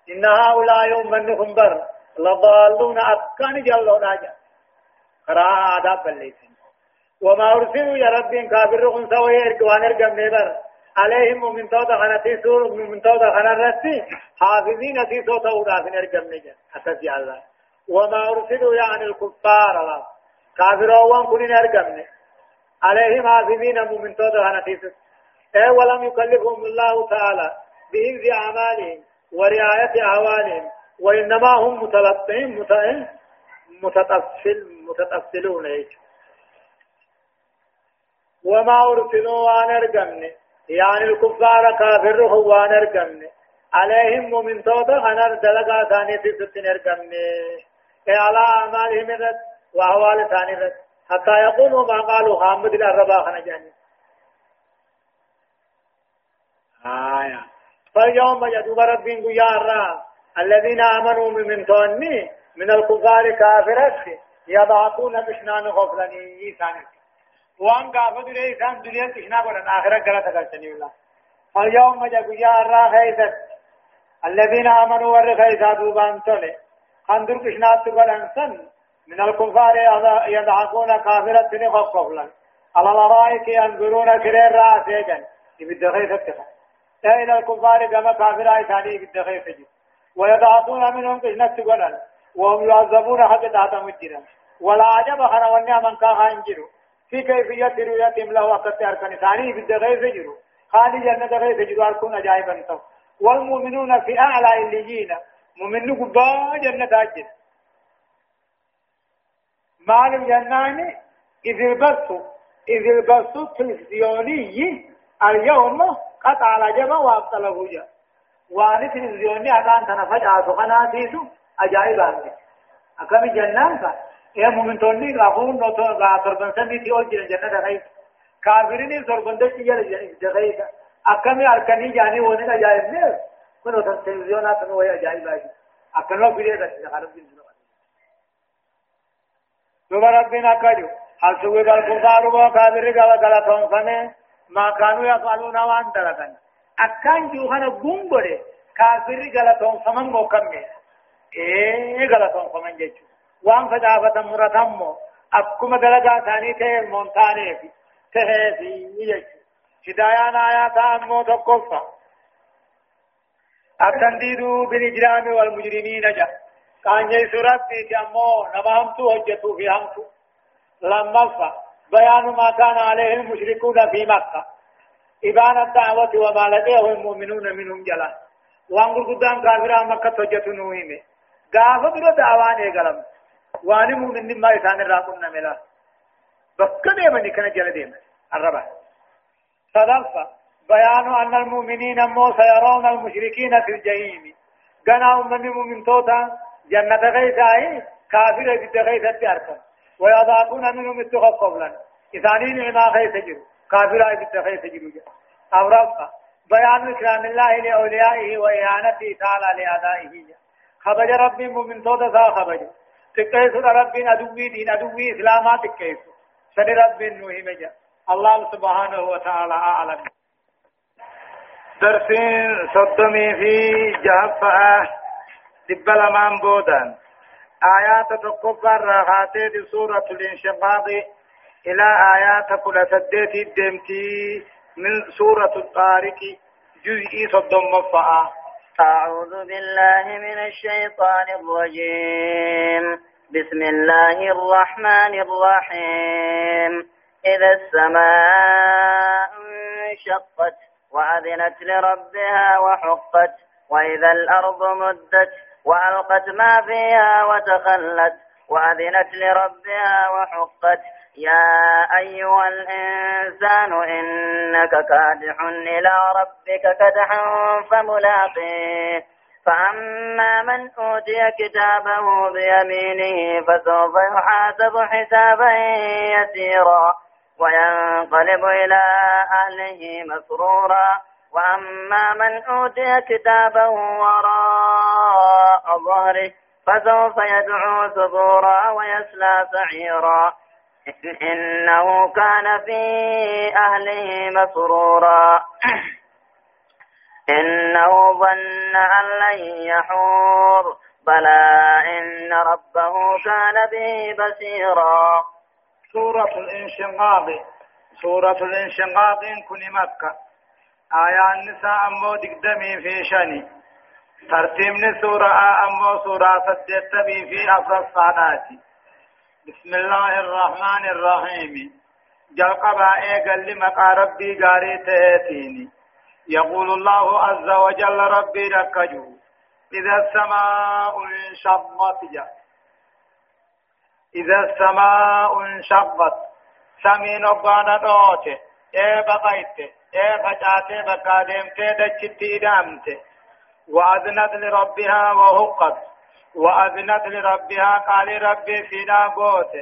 إن هؤلاء يوم منهم بر لضالون أكان جلون آجا قراء آداء بليسن وما أرسلوا يا رب كافر خنسا ويرقوان ارقم نبر. عليهم من توت خنتي سور من توت خنرسي حافظين في صوت أودافين ارقم نجان أساسي الله. وما أرسلوا يعني الكفار. كافرون كنين أرقمني عليهم عاظمين مؤمن تودا هنفيس. أي ولم يكلفهم الله تعالى بحفظ أعمالهم ورعاية أهوالهم. وإنما هم متلطين متطفل متطفلون. هيك وما أرسلوا وان أرقمني يعني الكفار كافر هو أرقمني عليهم مؤمن تودا هنر دلقا ثاني في ستين أرقمني على أعمالهم الرد وأحوال ثاني الرد حتى يقولوا ما قالوا حامد الأربا خنجاني آية فاليوم يدوب ربين قيارا الذين آمنوا من توني من الكفار كافرات يضعقون بشنان غفلني ثاني وان قافد ليسان دنيا تشنا قرن آخرة قلت قلتني الله فاليوم يدوب خيثت الذين آمنوا ور خيثا دوبان تولي خندر بشنات قلن سن من الكفار يضحكون كافرة نخفف على الأرائك ينظرون كرير راسيجا يبدأ خيف اتخا إلى الكفار كما كافر ثاني يبدأ خيف جي ويضعطون منهم قشنة قنال وهم يعذبون حق تحت مجرا ولا عجب خنا ونيا من كان ينجروا في كيفية رؤيتهم له وقت أركان ثاني يبدأ خيف جروا خالي جنة خيف جروا أركون أجائبا والمؤمنون في أعلى الليين. مؤمن قبا جنة أجل مال جناني؟ إذ البث إذ البث التلفزيوني اليوم قطع على جبا وابطله جا وان تلفزيوني أدان تنفجع سخناتيسو أجائب عنك أكمل جنان كا يا مؤمن توني؟ غافون نوتو غافربن سمي تي أول جنة غيب كافرين سربن دشي جل جغيب أكمل أركني جاني وني أجائب نه كنو تلفزيونات نوي أجائب عنك أكمل فيديو ده خالد بن دوبا ربنا كاجو هل سوى الكفار وكافر قال قال تنفنه ما كانوا يفعلون وان تركن أكان جوهنا بومبره كافر قال تنفمن موكمه إيه قال تنفمن جيجو وان فجافة مرتمو أكما دلقا ثاني تهي مونتاني في تهي في يجو هدايان آيات أمو تقفى التنديد بالإجرام والمجرمين جاء كان يسرت في أمو نمهمتو هجتو في همتو لما فا بيان ما كان عليه المشركون في مكة إبان الدعوة وما لديه المؤمنون منهم جلا وانقل قدام كافران مكة هجتو نوهيمه قافة برو دعوان اقلم واني مؤمن ما يسان الراقم نملا بكا ديما نكنا جل ديما الربع صدفة بيان أن المؤمنين مو سيرون المشركين في الجحيم. قنا أمني مؤمن توتا جنة غيثاي كافر بيت غيثة أركم. ويضاقون منهم التخف لنا إثانين ما غيث جرو. كافر بيت غيث جرو. أورفا. بيان إكرام الله لأوليائه وإهانته تعالى لأدائه. خبج ربي مؤمن تودا ذا خبج. تكيس ربي أدوي دين أدوي إسلاما تكيس سن ربي نوهي مجا. الله سبحانه وتعالى أعلم. درسين صدمي في جهفة دبل مان بودان آيات تقفر راغاتي سورة الانشقاق. إلى آيات كل سديت الدمتي من سورة الطارق. جزء صدم مفعا. أعوذ بالله من الشيطان الرجيم. بسم الله الرحمن الرحيم. إذا السماء انشقت وأذنت لربها وحقت وإذا الأرض مدت وألقت ما فيها وتخلت وأذنت لربها وحقت. يا أيها الإنسان إنك كادح إلى ربك كدحا فملاقيه. فأما من أوتي كتابه بيمينه فسوف يحاسب حسابا يسيرا. وينقلب إلى أهله مسرورا. وأما من أوتي كتابه وراء ظهره فسوف يدعو ثبورا ويسلى سعيرا. إنه كان في أهله مسرورا. إنه ظن أن لن يحور. بلى إن ربه كان به بصيرا. سورة الانشقاق. سورة الانشقاق كن مكة. آية النساء أمو دقدمي في شني ترتيب سورة أمو سورة سدتمي في أفر الصادات بسم الله الرحمن الرحيم. جلقبا إيقل لمقا ربي قاري تهتيني. يقول الله عز وجل ربي ركجو إذا السماء انشقت جا. إذا السماء انشقت سمين وقانا دوته إيه بقيته إيه فجاتي بكا ديمتي دچتي دامتي وأذنت لربها وهقت. وأذنت لربها قال ربي فينا قوت.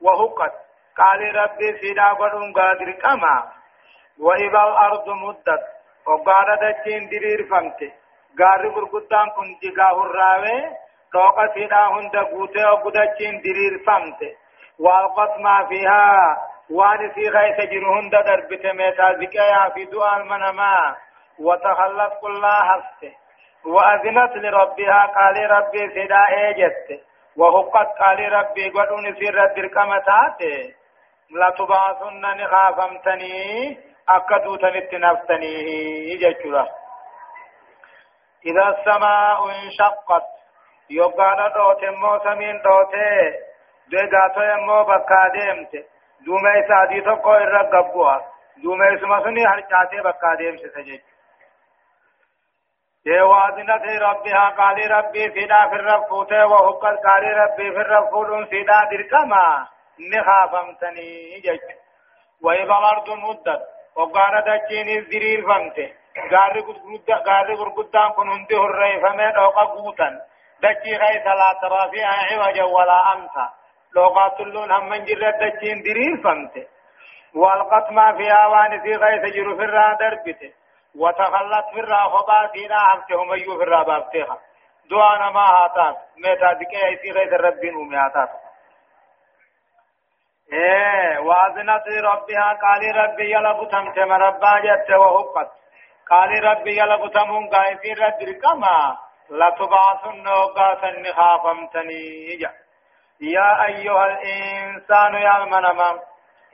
وهقت. قال ربي فينا قدن قادر كما. وإذا الأرض مدت وقال دچين درير فمتي غار غرغدان كن جگاه الراوي سيدا هند قوتي وقدچين درير فمتي والقت ما فيها وان في غيث جرهن دربت ميتا ذكايا في دعاء المنما وتخلت كل هسته وأذنت لربها قال ربي فدا اجت وهقت قال ربي قدون سر الدركمة تاتي لا تبعثن نخافمتني أكدو تنت نفتني ججرة إذا السماء انشقت يقال دوت مو سمين دوت دغاتو يمو بكا ديمت دومي سادي تو کو رغبوا دومي سمسني هرچاته بكا ديمت سجج يوازنت ربها قال ربي فينا في الرفوت وحقت قال ربي في الرفوت فينا دركما نخافمتني جج وإذا الأرض مدت وقال دجين الزرير فمته غاري غرغدا غاري غرغدان كن هندي هري فمن اوقا غوتن دجي غي لا ترى فيها عوجا ولا امسا لوقات اللون هم من جرد دجين درير فمته والقت ما فيها وان في غي تجر في الرا دربته وتخلت في الرا خباتنا عمتهم في الرا بابتها دعانا ما هاتات ميتا دكي ايسي غي تربين ومي هاتات إيه واذنت ربها قال ربي يلب تمتم ربا جت وهقت قال ربي يلب تمون قايفي رد كما لا تبعثن وقاسا خافمتني يا أيها الإنسان يا المنما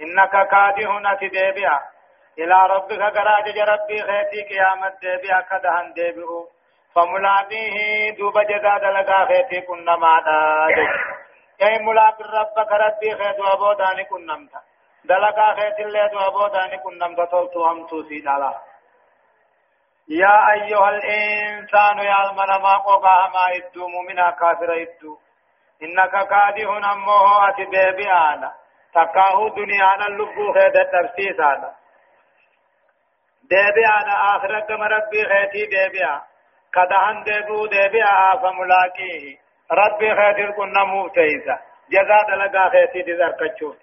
إنك كادح أتدابع إلى ربك قراج ربي خيتي قيامت دابع كدهن دابعو فملاقيه دوب جزاد لقا خيتي كنا معدا أي ملاق ربك ربي خيت وابوداني كنمتا دلقا خيت اللي وابوداني كنمتا تولتو هم توسي دالا. يا أيها الإنسان يا المنما قوقا ما إدو مؤمنا كافر إدو إنك كادح أمه أتبابي أنا. تكاهو دنيانا اللبو خيد التفسيس أنا. ديبي أنا آخر كما ربي خيتي ديبي كدهن ديبو ديبي فملاقيه. ربي خيتي كنا موتيسا جزاد لقا خيتي دي ذركتشوف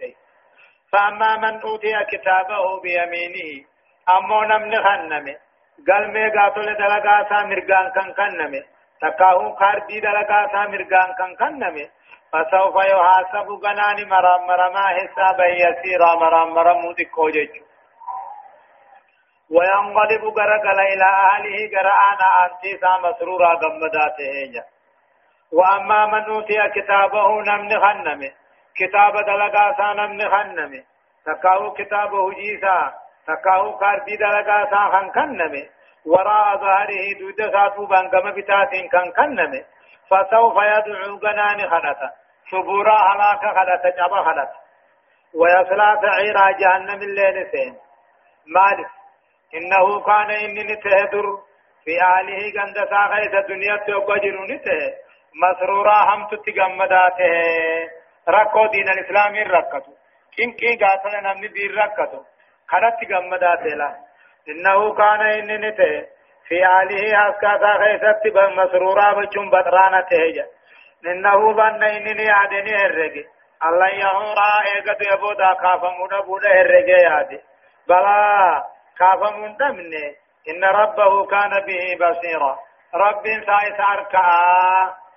فأما من أوتي كتابه بيمينه أمو نمن galmee gaatole dalagaa isaa mirgaan kan kanname takkaahuu kaardii dalagaa isaa mirgaan kan kanname فسوف يحاسب غناني مرام مرما حسابا يسيرا مرام مرمو دكو جيجو وينقلب غرقل إلى أهله غرآنا أنتيسا مسرورا غمداته وأما من أوتي كتابه نمن خنمه كتاب دلقاسا نمن خنمه تكاو كتابه جيسا تکاو کاردی دلگا سا خن کننمه وراء ظهره دود ساتو بانگم بتاتين كان کننمه فسوف يدعو غنان خلطا شبورا هلاك خلطا جبا خلطا ويصلى سعيرا جهنم الليل سين مالك إنه كان إني تهدر في آله غند ساخيس الدنيا توقجر نته مسرورا هم تتغمداته ركو دين الإسلام ركتو كنكي قاتل نمني دين ركتو خرت غمدا تلا انه كان ان نته في آله اسكا خيست مسرورا بچون بدرانا تهجا انه ظن انني عدني هرگي الله يهورا ايغت يبودا كافمودا بودا هرگي يادي بلا كافمون مني ان ربه كان به بصيرا رب سايس اركا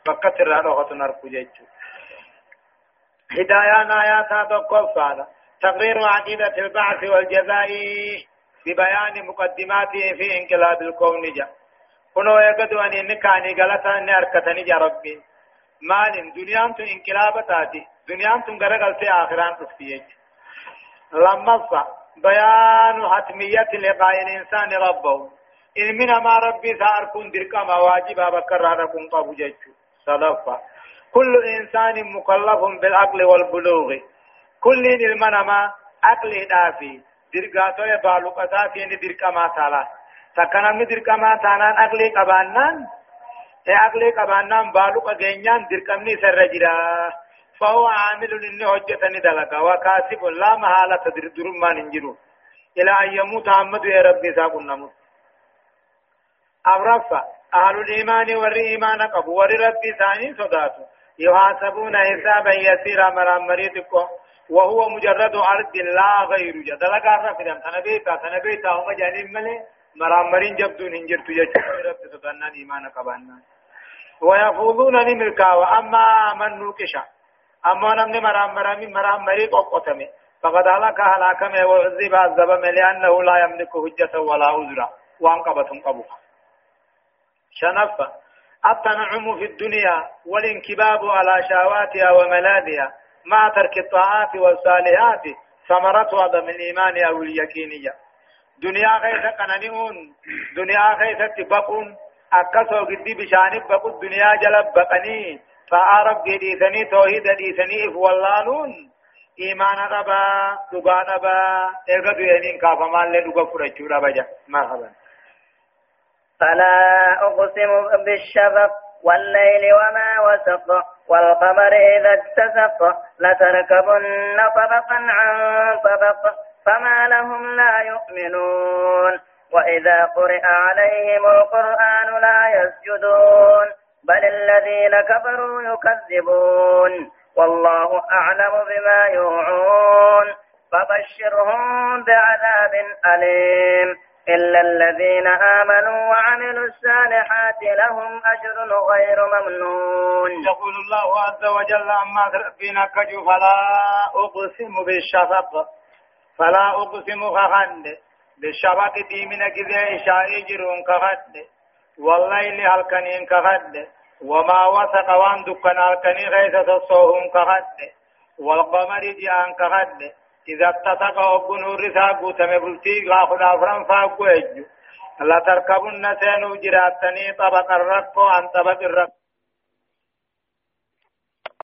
فكتر روحة نركو جيجو هدايا آيات تقول تقرير عقيدة البعث والجزاء ببيان مقدماته في انقلاب الكون جا كنو يقدو أن إنكاني غلطا أن أركتني جا ربي. مال دنيا تو انقلاب تاتي. دنيا تو غرقل في آخران تفتيج لما بيان حتمية لقاء الإنسان ربه. إن من ما ربي ثار كن دركا ما واجب بكر هذا كن قابو جيتشو صدفة كل إنسان مكلف بالعقل والبلوغ. كل المنما عقل دافي درغاتو يبالو قصاتي ني درقما تالا سكنا ني درقما تانان عقل قبانان عقل قبانان بالو قغنيان درقمني سرجرا فهو عامل انه حجتني دلقا وكاسب لا محالة تدر ما ننجرو إلى أن يموت محمد يا ربي ساقنا نموت أمرفا أهل الإيمان والإيمان قبو ور ربي ثاني صداتو يحاسبون حسابا يسيرا مرام مريتكم وهو مجرد عرض لا غير جدل قارنا في دم تنبيتا تنبيتا هم جانين ملي. مرامرين جبدون هنجر تجج رب سبحانه إيمان قبانا ويفوضون نملكا. وأما من نوكشا أما نمني مرامرامي مرامري قوقتمي فقد هلك هلاكم وعذب عذبم لأنه لا يملك حجة ولا عذرا وانقبتم قبوها شنفة. التنعم في الدنيا والانكباب على شهواتها وملاذها. مع ترك الطاعات والصالحات ثمرتها من الإيمان أو اليقينية. دنيا غيث قنانيون دنيا غيث تبقون أكسو قدي بشانب بقو الدنيا جلب بقني. فأعرف ديثني توحيد ديثني إفواللانون إيمان ربا دقا ربا. إرغد ينين كافمان لدقا فرجو ربا جا. مرحبا. فلا أقسم بالشفق والليل وما وسق والقمر إذا اتسق لتركبن طبقا عن طبق فما لهم لا يؤمنون. وإذا قرئ عليهم القرآن لا يسجدون بل الذين كفروا يكذبون. والله أعلم بما يوعون. فبشرهم بعذاب أليم. إلا الذين آمنوا وعملوا الصالحات لهم أجر غير ممنون. يقول الله عز وجل أما ربنا كجو فلا أقسم بالشفق. فلا أقسم خخند بالشفق ديمنا كذا إشاء جرون كخد والليل هلكنين كخد وما وثق وان دكان هلكنين غيث تصوهم كخد والقمر جيان كخد إذا اتسق أبن الرثا قوتم بلتي غاخد أفران فاقو يجو لا تركبن سينو جراتني طبق الرق عن طبق الرق.